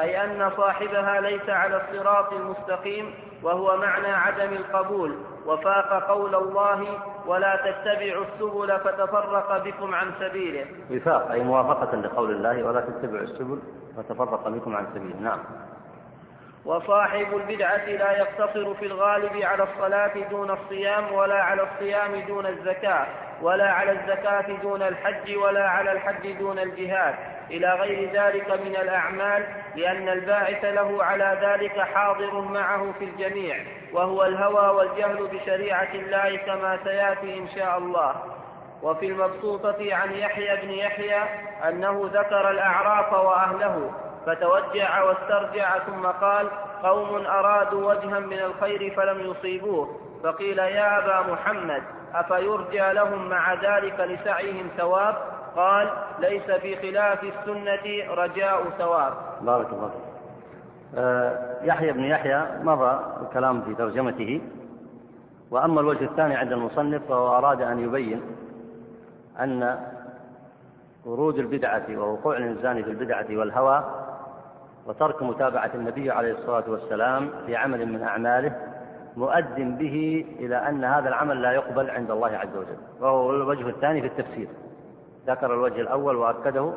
أي أن صاحبها ليس على الصراط المستقيم وهو معنى عدم القبول وفاق قول الله ولا تتبعوا السبل فتفرق بكم عن سبيله. وفاق أي موافقة لقول الله ولا تتبعوا السبل فتفرق بكم عن سبيله. نعم. وصاحب البدعة لا يقتصر في الغالب على الصلاة دون الصيام ولا على الصيام دون الزكاة ولا على الزكاة دون الحج ولا على الحج دون الجهاد. إلى غير ذلك من الأعمال لأن الباعث له على ذلك حاضر معه في الجميع وهو الهوى والجهل بشريعة الله كما سيأتي إن شاء الله. وفي المبسوطة عن يحيى بن يحيى أنه ذكر الأعراف وأهله فتوجع واسترجع ثم قال قوم أرادوا وجها من الخير فلم يصيبوه. فقيل يا أبا محمد أفيرجى لهم مع ذلك لسعيهم ثواب؟ قال ليس في خلاف السنة رجاء ثواب. بارك الله فيك. آه يحيى بن يحيى مضى الكلام في ترجمته وأما الوجه الثاني عند المصنف فهو أراد أن يبين أن ورود البدعة ووقوع الإنسان في البدعة والهوى وترك متابعة النبي عليه الصلاة والسلام في عمل من أعماله مؤد به إلى أن هذا العمل لا يقبل عند الله عز وجل. وهو الوجه الثاني في التفسير. ذكر الوجه الأول وأكده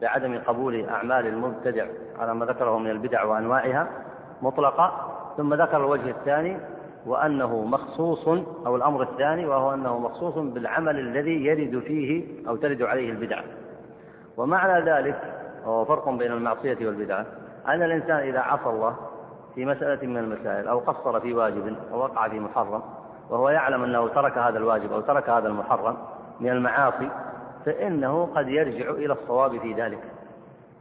بعدم قبول أعمال المبتدع على ما ذكره من البدع وأنواعها مطلقة ثم ذكر الوجه الثاني وأنه مخصوص أو الأمر الثاني وهو أنه مخصوص بالعمل الذي يرد فيه أو ترد عليه البدعة ومعنى ذلك وهو فرق بين المعصية والبدعة أن الإنسان إذا عصى الله في مسألة من المسائل أو قصر في واجب أو وقع في محرم وهو يعلم أنه ترك هذا الواجب أو ترك هذا المحرم من المعاصي فإنه قد يرجع إلى الصواب في ذلك.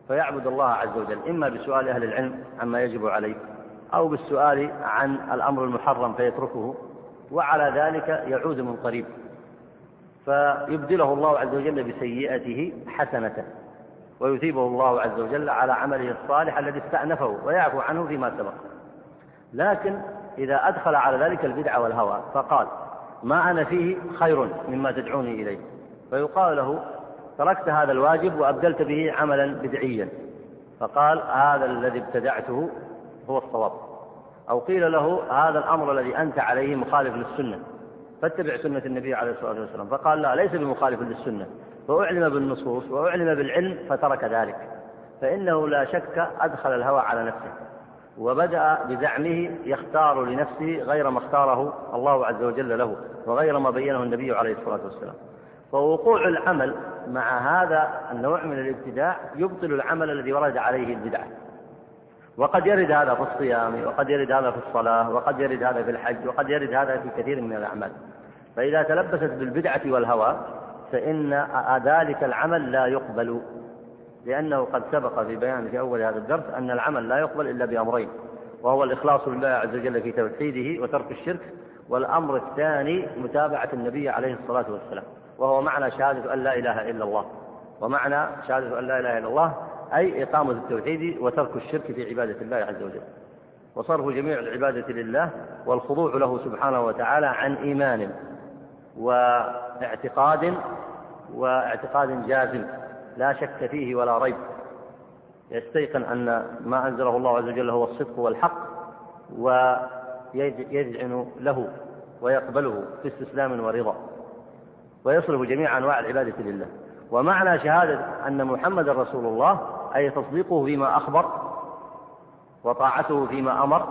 فيعبد الله عز وجل إما بسؤال أهل العلم عما يجب عليه أو بالسؤال عن الأمر المحرم فيتركه وعلى ذلك يعود من قريب. فيبدله الله عز وجل بسيئته حسنة ويثيبه الله عز وجل على عمله الصالح الذي استأنفه ويعفو عنه فيما سبق. لكن إذا أدخل على ذلك البدع والهوى فقال ما أنا فيه خير مما تدعوني إليه. فيقال له تركت هذا الواجب وأبدلت به عملا بدعيا. فقال هذا الذي ابتدعته هو الصواب. أو قيل له هذا الأمر الذي أنت عليه مخالف للسنة. فاتبع سنة النبي عليه الصلاة والسلام. فقال لا ليس بمخالف للسنة. فأعلم بالنصوص وأعلم بالعلم فترك ذلك. فإنه لا شك أدخل الهوى على نفسه. وبدأ بزعمه يختار لنفسه غير ما اختاره الله عز وجل له وغير ما بينه النبي عليه الصلاة والسلام. فوقوع العمل مع هذا النوع من الابتداع يبطل العمل الذي ورد عليه البدعة وقد يرد هذا في الصيام وقد يرد هذا في الصلاة وقد يرد هذا في الحج وقد يرد هذا في كثير من الأعمال. فإذا تلبست بالبدعة والهوى فإن ذلك العمل لا يقبل لأنه قد سبق في بيان في أول هذا الدرس أن العمل لا يقبل إلا بأمرين وهو الإخلاص لله عز وجل في توحيده وترك الشرك والأمر الثاني متابعة النبي عليه الصلاة والسلام. وهو معنى شهادة أن لا إله إلا الله. ومعنى شهادة أن لا إله إلا الله أي إقامة التوحيد وترك الشرك في عبادة الله عز وجل. وصرف جميع العبادة لله والخضوع له سبحانه وتعالى عن إيمان واعتقاد واعتقاد جازم لا شك فيه ولا ريب. يستيقن أن ما أنزله الله عز وجل هو الصدق والحق ويذعن له ويقبله في استسلام ورضا. ويصرف جميع أنواع العبادة لله. ومعنى شهادة أن محمد رسول الله أي تصديقه فيما أخبر وطاعته فيما أمر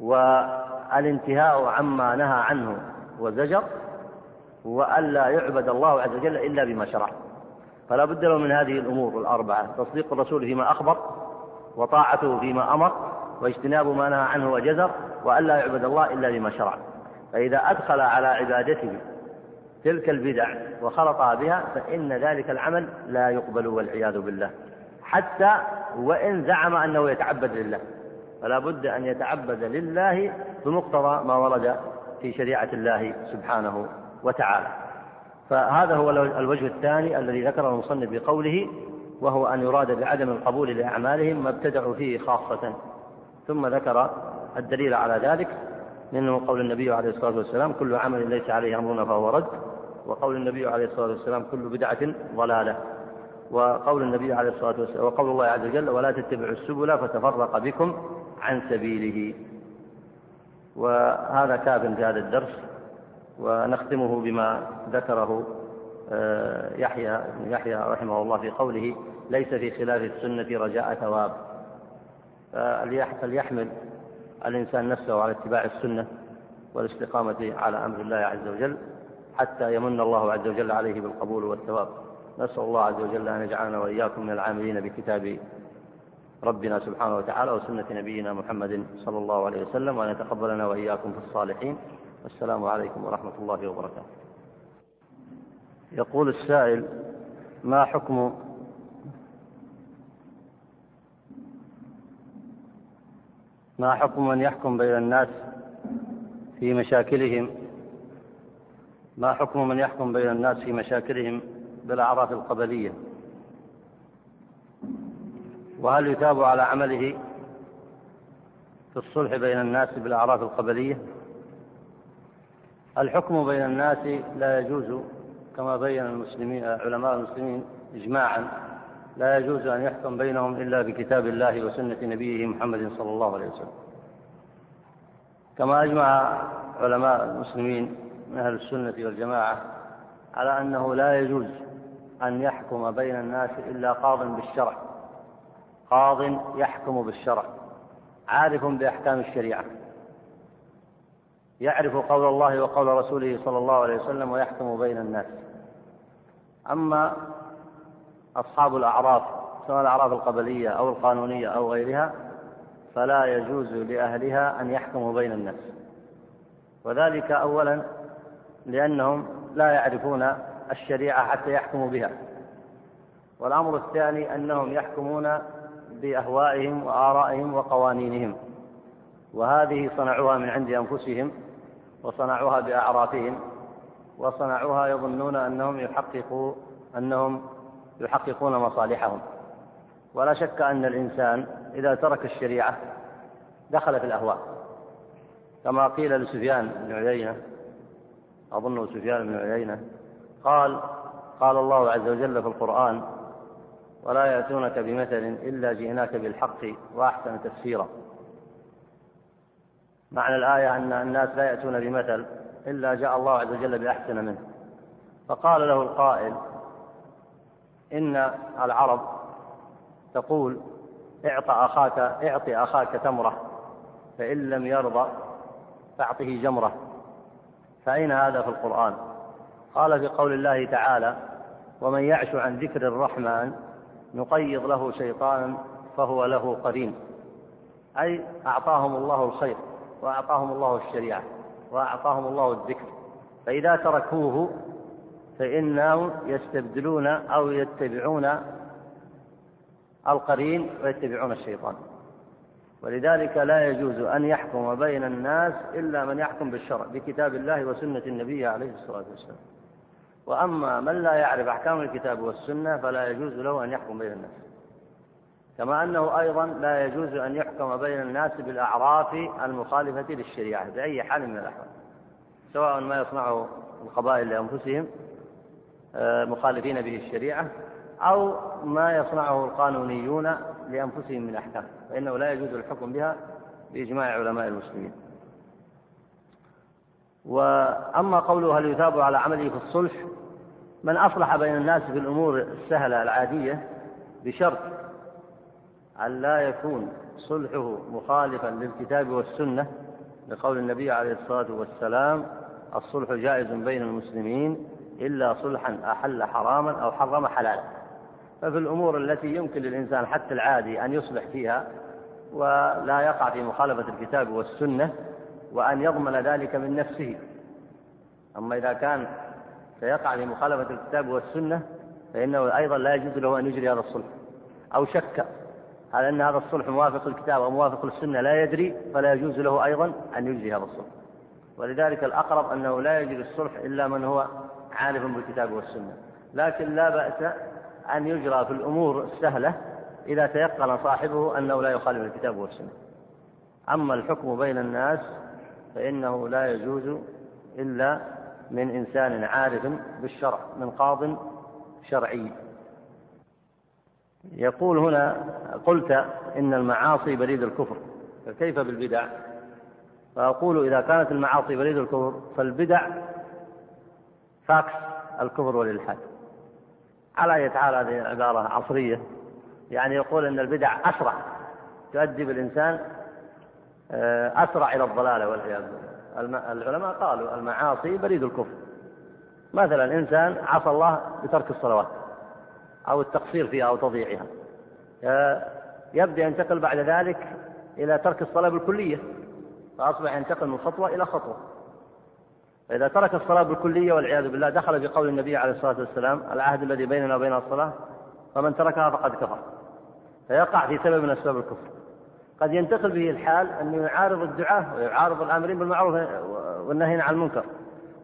والانتهاء عما نهى عنه وزجر وألا يعبد الله عز وجل إلا بما شرع. فلا بد له من هذه الأمور الأربعة تصديق الرسول فيما أخبر وطاعته فيما أمر واجتناب ما نهى عنه وجزر وألا يعبد الله إلا بما شرع. فإذا أدخل على عبادته تلك البدع وخلطها بها فإن ذلك العمل لا يقبل والعياذ بالله. حتى وإن زعم أنه يتعبد لله. فلا بد أن يتعبد لله بمقتضى ما ورد في شريعة الله سبحانه وتعالى. فهذا هو الوجه الثاني الذي ذكره المصنف بقوله وهو أن يراد بعدم القبول لأعمالهم ما ابتدعوا فيه خاصة. ثم ذكر الدليل على ذلك منه قول النبي عليه الصلاة والسلام كل عمل ليس عليه أمرنا فهو رد. وقول النبي عليه الصلاة والسلام كل بدعة ضلالة. وقول النبي عليه الصلاة والسلام وقول الله عز وجل ولا تتبعوا السبل فتفرق بكم عن سبيله. وهذا كاف في هذا الدرس ونختمه بما ذكره آه، يحيى يحيى رحمه الله في قوله ليس في خلاف السنة رجاء ثواب. فليحمل الإنسان نفسه على اتباع السنة والاستقامة على أمر الله عز وجل. حتى يمن الله عز وجل عليه بالقبول والثواب. نسأل الله عز وجل أن يجعلنا وإياكم من العاملين بكتاب ربنا سبحانه وتعالى وسنة نبينا محمد صلى الله عليه وسلم وأن يتقبلنا وإياكم في الصالحين. والسلام عليكم ورحمة الله وبركاته. يقول السائل ما حكم ما حكم من يحكم بين الناس في مشاكلهم ما حكم من يحكم بين الناس في مشاكلهم بالأعراف القبلية؟ وهل يتاب على عمله في الصلح بين الناس بالأعراف القبلية؟ الحكم بين الناس لا يجوز كما بين المسلمين علماء المسلمين إجماعا لا يجوز أن يحكم بينهم إلا بكتاب الله وسنة نبيه محمد صلى الله عليه وسلم. كما أجمع علماء المسلمين من أهل السنة والجماعة على أنه لا يجوز أن يحكم بين الناس إلا قاض بالشرع. قاض يحكم بالشرع. عارف بأحكام الشريعة. يعرف قول الله وقول رسوله صلى الله عليه وسلم ويحكم بين الناس. أما أصحاب الأعراف سواء الأعراف القبلية أو القانونية أو غيرها فلا يجوز لأهلها أن يحكموا بين الناس. وذلك أولا لأنهم لا يعرفون الشريعة حتى يحكموا بها. والأمر الثاني أنهم يحكمون بأهوائهم وآرائهم وقوانينهم وهذه صنعوها من عند أنفسهم وصنعوها بأعرافهم وصنعوها يظنون أنهم يحققوا أنهم يحققون مصالحهم. ولا شك أن الإنسان إذا ترك الشريعة دخل في الأهواء. كما قيل لسفيان بن عيينة أظنه سفيان بن عيينة. قال قال الله عز وجل في القرآن ولا يأتونك بمثل إلا جئناك بالحق وأحسن تفسيرا. معنى الآية أن الناس لا يأتون بمثل إلا جاء الله عز وجل بأحسن منه. فقال له القائل إن العرب تقول اعط أخاك اعط أخاك تمرة فإن لم يرضى فأعطه جمرة. فأين هذا في القرآن؟ قال في قول الله تعالى ومن يعش عن ذكر الرحمن نقيض له شيطانا فهو له قرين. أي أعطاهم الله الخير وأعطاهم الله الشريعة وأعطاهم الله الذكر. فإذا تركوه فإنهم يستبدلون أو يتبعون القرين ويتبعون الشيطان. ولذلك لا يجوز أن يحكم بين الناس إلا من يحكم بالشرع بكتاب الله وسنة النبي عليه الصلاة والسلام. وأما من لا يعرف أحكام الكتاب والسنة فلا يجوز له أن يحكم بين الناس. كما أنه أيضا لا يجوز أن يحكم بين الناس بالأعراف المخالفة للشريعة بأي حال من الأحوال سواء ما يصنعه القبائل لأنفسهم آه، مخالفين به الشريعة أو ما يصنعه القانونيون لأنفسهم من أحكام فإنه لا يجوز الحكم بها بإجماع علماء المسلمين. وأما قوله هل يثاب على عمله في الصلح من أصلح بين الناس في الأمور السهلة العادية بشرط أن لا يكون صلحه مخالفا للكتاب والسنة لقول النبي عليه الصلاة والسلام الصلح جائز بين المسلمين إلا صلحا أحل حراما أو حرم حلالا. ففي الأمور التي يمكن للإنسان حتى العادي أن يصلح فيها ولا يقع في مخالفة الكتاب والسنة وأن يضمن ذلك من نفسه. أما إذا كان سيقع في مخالفة الكتاب والسنة فإنه أيضا لا يجوز له أن يجري هذا الصلح. أو شك هل أن هذا الصلح موافق للكتاب أو موافق للسنة لا يدري فلا يجوز له أيضا أن يجري هذا الصلح. ولذلك الأقرب أنه لا يجري الصلح إلا من هو عارف بالكتاب والسنة. لكن لا بأس أن يجرى في الأمور السهلة إذا تيقن صاحبه أنه لا يخالف الكتاب والسنة. أما الحكم بين الناس فإنه لا يجوز إلا من إنسان عارف بالشرع من قاض شرعي. يقول هنا قلت إن المعاصي بريد الكفر فكيف بالبدع؟ فأقول إذا كانت المعاصي بريد الكفر فالبدع فاكس الكفر والإلحاد. على أي حال هذه عبارة عصرية؟ يعني يقول أن البدع أسرع تؤدي بالإنسان آه، أسرع إلى الضلالة والعياذ بالله. العلماء قالوا المعاصي بريد الكفر. مثلا إنسان عصى الله بترك الصلوات أو التقصير فيها أو تضييعها. آه، يبدأ ينتقل بعد ذلك إلى ترك الصلاة بالكلية فأصبح ينتقل من خطوة إلى خطوة. فإذا ترك الصلاة بالكلية والعياذ بالله دخل في قول النبي عليه الصلاة والسلام العهد الذي بيننا وبين الصلاة فمن تركها فقد كفر. فيقع في سبب من أسباب الكفر. قد ينتقل به الحال أنه يعارض الدعاة ويعارض الآمرين بالمعروف والنهي عن المنكر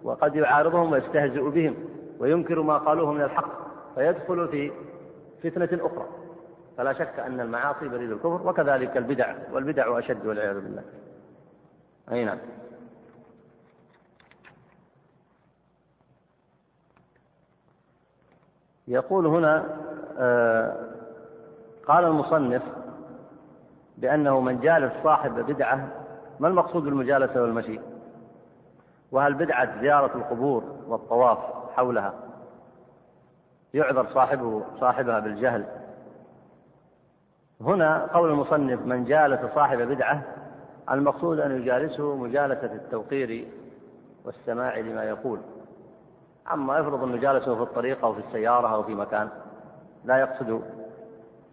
وقد يعارضهم ويستهزئ بهم وينكر ما قالوه من الحق فيدخل في فتنة أخرى. فلا شك أن المعاصي بريد الكفر وكذلك البدع والبدع أشد والعياذ بالله. أي نعم. يقول هنا آه، قال المصنف بأنه من جالس صاحب بدعة ما المقصود بالمجالسة والمشي؟ وهل بدعة زيارة القبور والطواف حولها؟ يعذر صاحبه صاحبها بالجهل. هنا قول المصنف من جالس صاحب بدعة المقصود أن يجالسه مجالسة التوقير والسماع لما يقول. أما يفرض أنه جالسه في الطريق أو في السيارة أو في مكان لا يقصد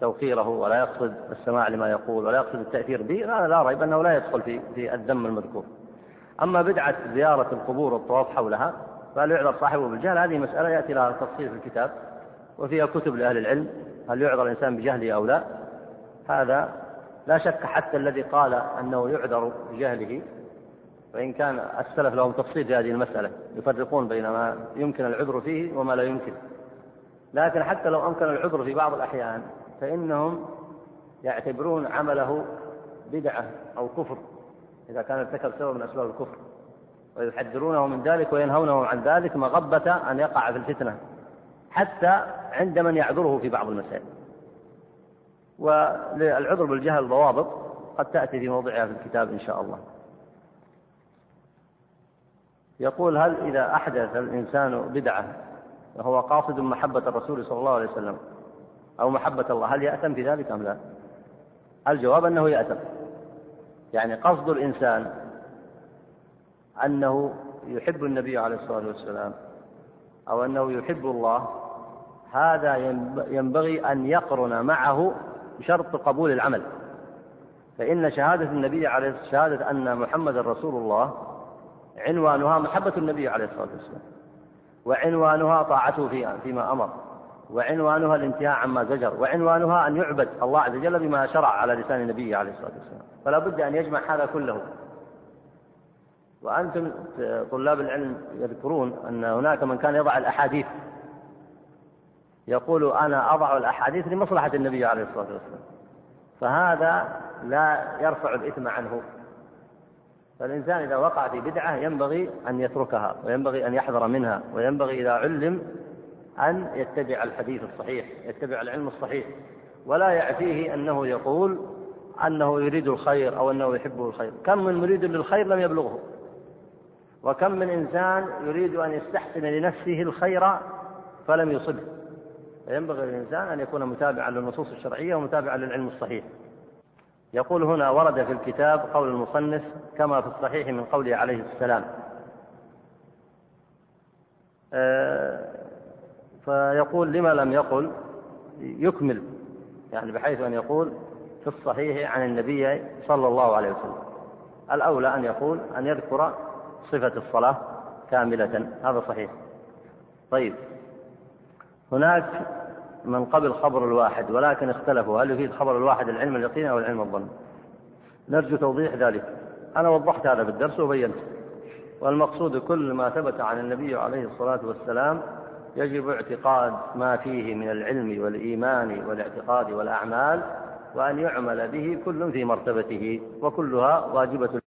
توقيره ولا يقصد السماع لما يقول ولا يقصد التأثير به هذا لا ريب أنه لا يدخل في في الذم المذكور. أما بدعة زيارة القبور والطواف حولها فهل يعذر صاحبه بالجهل؟ هذه مسألة يأتي لها تفصيل في الكتاب وفيها كتب لأهل العلم هل يعذر الإنسان بجهله أو لا؟ هذا لا شك حتى الذي قال أنه يعذر بجهله وإن كان السلف لهم تفصيل في هذه المسألة يفرقون بين ما يمكن العذر فيه وما لا يمكن. لكن حتى لو أمكن العذر في بعض الأحيان فإنهم يعتبرون عمله بدعة أو كفر إذا كان ارتكب سبب من أسباب الكفر. ويحذرونه من ذلك وينهونه عن ذلك مغبة أن يقع في الفتنة حتى عند من يعذره في بعض المسائل. وللعذر بالجهل ضوابط قد تأتي في موضعها في الكتاب إن شاء الله. يقول هل إذا أحدث الإنسان بدعة وهو قاصد محبة الرسول صلى الله عليه وسلم أو محبة الله هل يأتم في ذلك أم لا؟ الجواب أنه يأتم يعني قصد الإنسان أنه يحب النبي عليه الصلاة والسلام أو أنه يحب الله هذا ينبغي أن يقرن معه شرط قبول العمل فإن شهادة النبي عليه شهادة أن محمد رسول الله عنوانها محبة النبي عليه الصلاة والسلام. وعنوانها طاعته في فيما أمر. وعنوانها الانتهاء عما زجر. وعنوانها أن يعبد الله عز وجل بما شرع على لسان النبي عليه الصلاة والسلام. فلا بد أن يجمع هذا كله. وأنتم طلاب العلم يذكرون أن هناك من كان يضع الأحاديث. يقول أنا أضع الأحاديث لمصلحة النبي عليه الصلاة والسلام. فهذا لا يرفع الإثم عنه. فالإنسان إذا وقع في بدعة ينبغي أن يتركها وينبغي أن يحذر منها وينبغي إذا علم أن يتبع الحديث الصحيح يتبع العلم الصحيح. ولا يعفيه أنه يقول أنه يريد الخير أو أنه يحبه الخير. كم من مريد للخير لم يبلغه. وكم من إنسان يريد أن يستحسن لنفسه الخير فلم يصبه. فينبغي للإنسان أن يكون متابعا للنصوص الشرعية ومتابعا للعلم الصحيح. يقول هنا ورد في الكتاب قول المصنف كما في الصحيح من قوله عليه السلام. آه، فيقول لما لم يقل يكمل يعني بحيث أن يقول في الصحيح عن النبي صلى الله عليه وسلم. الأولى أن يقول أن يذكر صفة الصلاة كاملة هذا صحيح. طيب هناك من قبل خبر الواحد ولكن اختلفوا. هل يفيد خبر الواحد العلم اليقين أو العلم الظن؟ نرجو توضيح ذلك. أنا وضحت هذا في الدرس وبينت. والمقصود كل ما ثبت عن النبي عليه الصلاة والسلام يجب اعتقاد ما فيه من العلم والإيمان والاعتقاد والأعمال وأن يعمل به كل في مرتبته وكلها واجبة